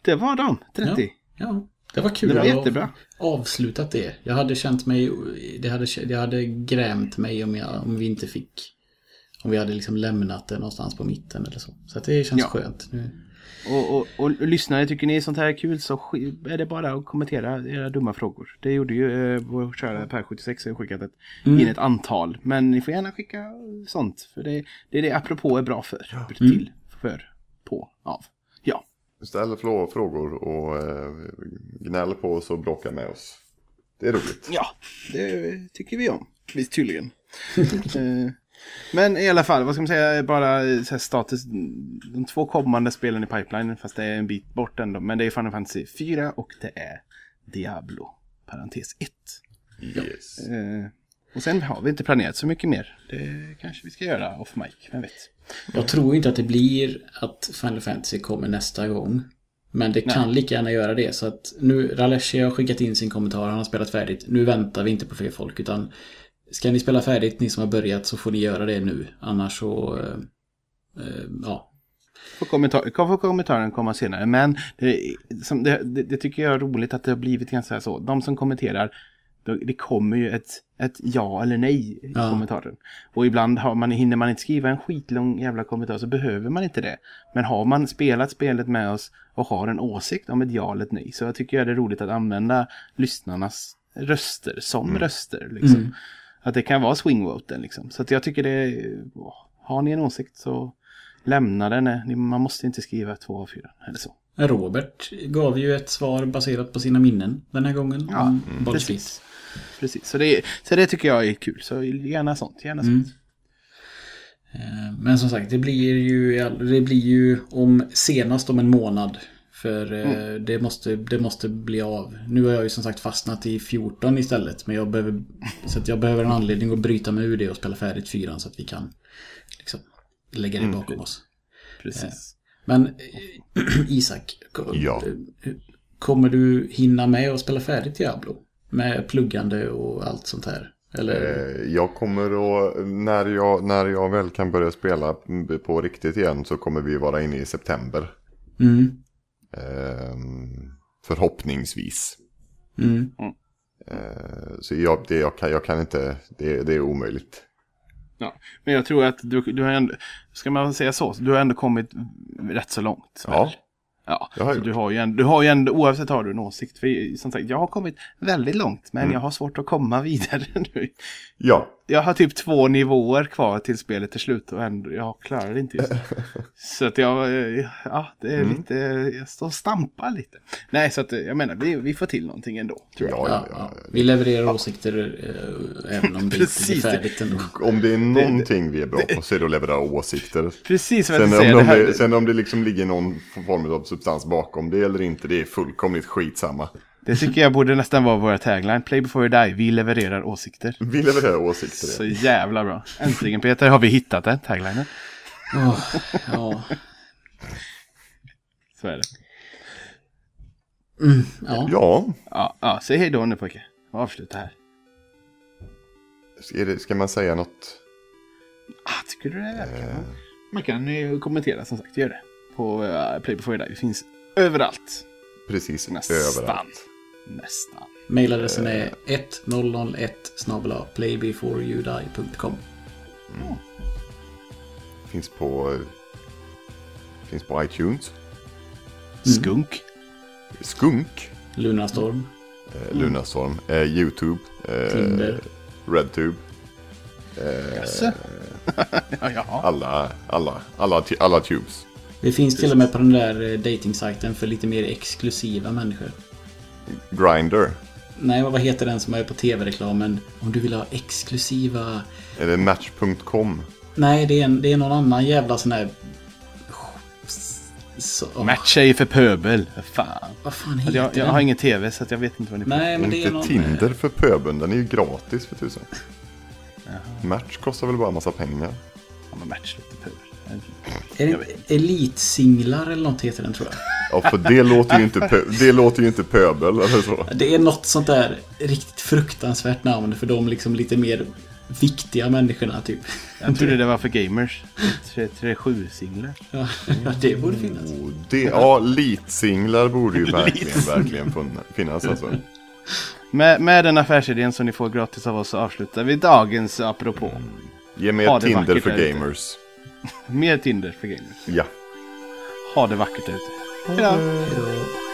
det var de 30. Ja, det var kul Det var att jättebra. avslutat det. Jag hade känt mig, det hade, det hade grämt mig om, jag, om vi inte fick, om vi hade liksom lämnat det någonstans på mitten eller så. Så att det känns Ja. skönt. Nu. Och, och, och, lyssnare, tycker ni sånt här är kul så är det bara att kommentera era dumma frågor. Det gjorde ju eh, vår kära Per76 har skickat ett, Mm. in ett antal. Men ni får gärna skicka sånt. För det, det är det apropå är bra för. Mm. Till, för, på, av. Ja. Ställ frågor och eh, gnäll på oss och bråka med oss. Det är roligt. Ja, det tycker vi om. Visst tydligen. Men i alla fall, vad ska man säga, bara så här status. De två kommande spelen i pipeline, fast det är en bit bort ändå. Men det är Final Fantasy 4 och det är Diablo, parentes 1. Yes. Eh, Och sen har vi inte planerat så mycket mer. Det kanske vi ska göra off mic, vem vet. Jag tror inte att det blir att Final Fantasy kommer nästa gång. Men det kan lika gärna göra det. Så att nu, Raleshi har skickat in sin kommentar, han har spelat färdigt. Nu väntar vi inte på fler folk utan Ska ni spela färdigt, ni som har börjat, så får ni göra det nu. Annars så... eh, eh, ja. Får, kommentar, får kommentaren komma senare. Men det, som det, det, det tycker jag är roligt att det har blivit ganska så. De som kommenterar, då- det kommer ju ett, ett ja eller nej i Ja. kommentaren. Och ibland har man, hinner man inte skriva en skitlång jävla kommentar så behöver man inte det. Men har man spelat spelet med oss och har en åsikt om ett ja eller ett nej så jag tycker jag det är roligt att använda lyssnarnas röster som röster. Liksom. Mm. Att det kan vara swingvoten liksom. Så att jag tycker det är, har ni en åsikt så lämna den. Ni- Man måste inte skriva två av fyra eller så. Robert gav ju ett svar baserat på sina minnen den här gången. Ja, Baldur's precis. Precis, så det, så det tycker jag är kul. Så gärna sånt, gärna Mm. sånt. Eh, Men som sagt, det blir ju, det blir ju om senast om en månad. För eh, det, måste, det måste bli av. Nu har jag ju som sagt fastnat i 14 istället. Men jag behöver, så jag behöver en anledning att bryta mig ur det och spela färdigt 4 så att vi kan liksom, lägga det bakom oss. Precis. Men eh, Isak, Ja. eh, kommer du hinna med att spela färdigt Diablo? Med pluggande och allt sånt här? Eller? Eh, Jag kommer att, när jag, när jag väl kan börja spela på riktigt igen så kommer vi vara inne i september. Mm. Ehm, förhoppningsvis. Mm. Eh, så jag, det, jag, kan, jag kan inte, det, det är omöjligt. Ja. Men jag tror att du, du har ändå, ska man säga så, du har ändå kommit rätt så långt. väl? Ja, Ja, har så du har, ju ändå, du har ju ändå, oavsett har du en åsikt. För som sagt, jag har kommit väldigt långt, men Mm. jag har svårt att komma vidare nu. Ja. Jag har typ två nivåer kvar till spelet är slut och ändå, jag klarar det inte just nu. Så att jag, eh, ja, det är Mm. lite, jag står och stampar lite. Nej, så att eh, jag menar, vi, vi får till någonting ändå. Tror jag. Ja, Ja, ja, ja. ja. Vi levererar åsikter eh, även om det inte blir färdigt ändå. Om det är någonting vi är bra på så är det att leverera åsikter. Precis vad jag Sen om, säga. de, Det här, sen om det liksom ligger någon form av substans bakom det eller inte, det är fullkomligt skitsamma. Det tycker jag borde nästan vara våra tagline. Play before you die, vi levererar åsikter. Vi levererar åsikter. Så jävla bra. Äntligen Peter har vi hittat den taglinen. Åh, ja. Så är det. Mm, ja. Ja, Ja, ja säg hej då nu pojke. Avsluta här. ska, det, ska man säga något? Ah, tycker du det verkar? Eh, Man kan ju kommentera som sagt, gör det. På uh, Play before you die. Det finns överallt. precis Nästan. överallt. Nästan. Mailadressen är 1001 snabel-a playbeforeyouDie.com Finns på, finns på iTunes. Skunk. Skunk. Lunarstorm. Eh, Lunarstorm. Eh, YouTube. Eh, Tinder. RedTube. Eh, Jaså? ja, ja. alla, alla, alla, alla tubes. Det finns till och med på den där eh, datingsajten för lite mer exklusiva människor. Grindr. Nej, vad heter den som är på tv-reklamen? Om du vill ha exklusiva... Eller Match.com. Nej, det är, en, det är någon annan jävla sån här... Så, åh, Matcha är för pöbel. Fan. Vad fan Alltså, heter jag, jag den? har ingen tv så att jag vet inte vad ni Nej, men det är Inte någon... Tinder för pöbeln, den är ju gratis för tusen. Match kostar väl bara en massa pengar. Ja, men match lite pöbel. Är Jag det Elitsinglar eller något heter den tror jag. Ja, för det låter ju inte, pö- det låter ju inte pöbel eller så. Det är något sånt där riktigt fruktansvärt namn för de liksom lite mer viktiga människorna typ. Jag trodde det var för gamers. 37-singlar. Ja, det borde finnas. Oh, det, ja, litsinglar borde ju verkligen, verkligen finnas alltså. Med, med den affärsidén som ni får gratis av oss så avslutar vi dagens apropå. Ge mig ett Tinder för där ute. Mer Tinder för gamers. Ja. Ha det vackert ute. Hejdå. Hej då.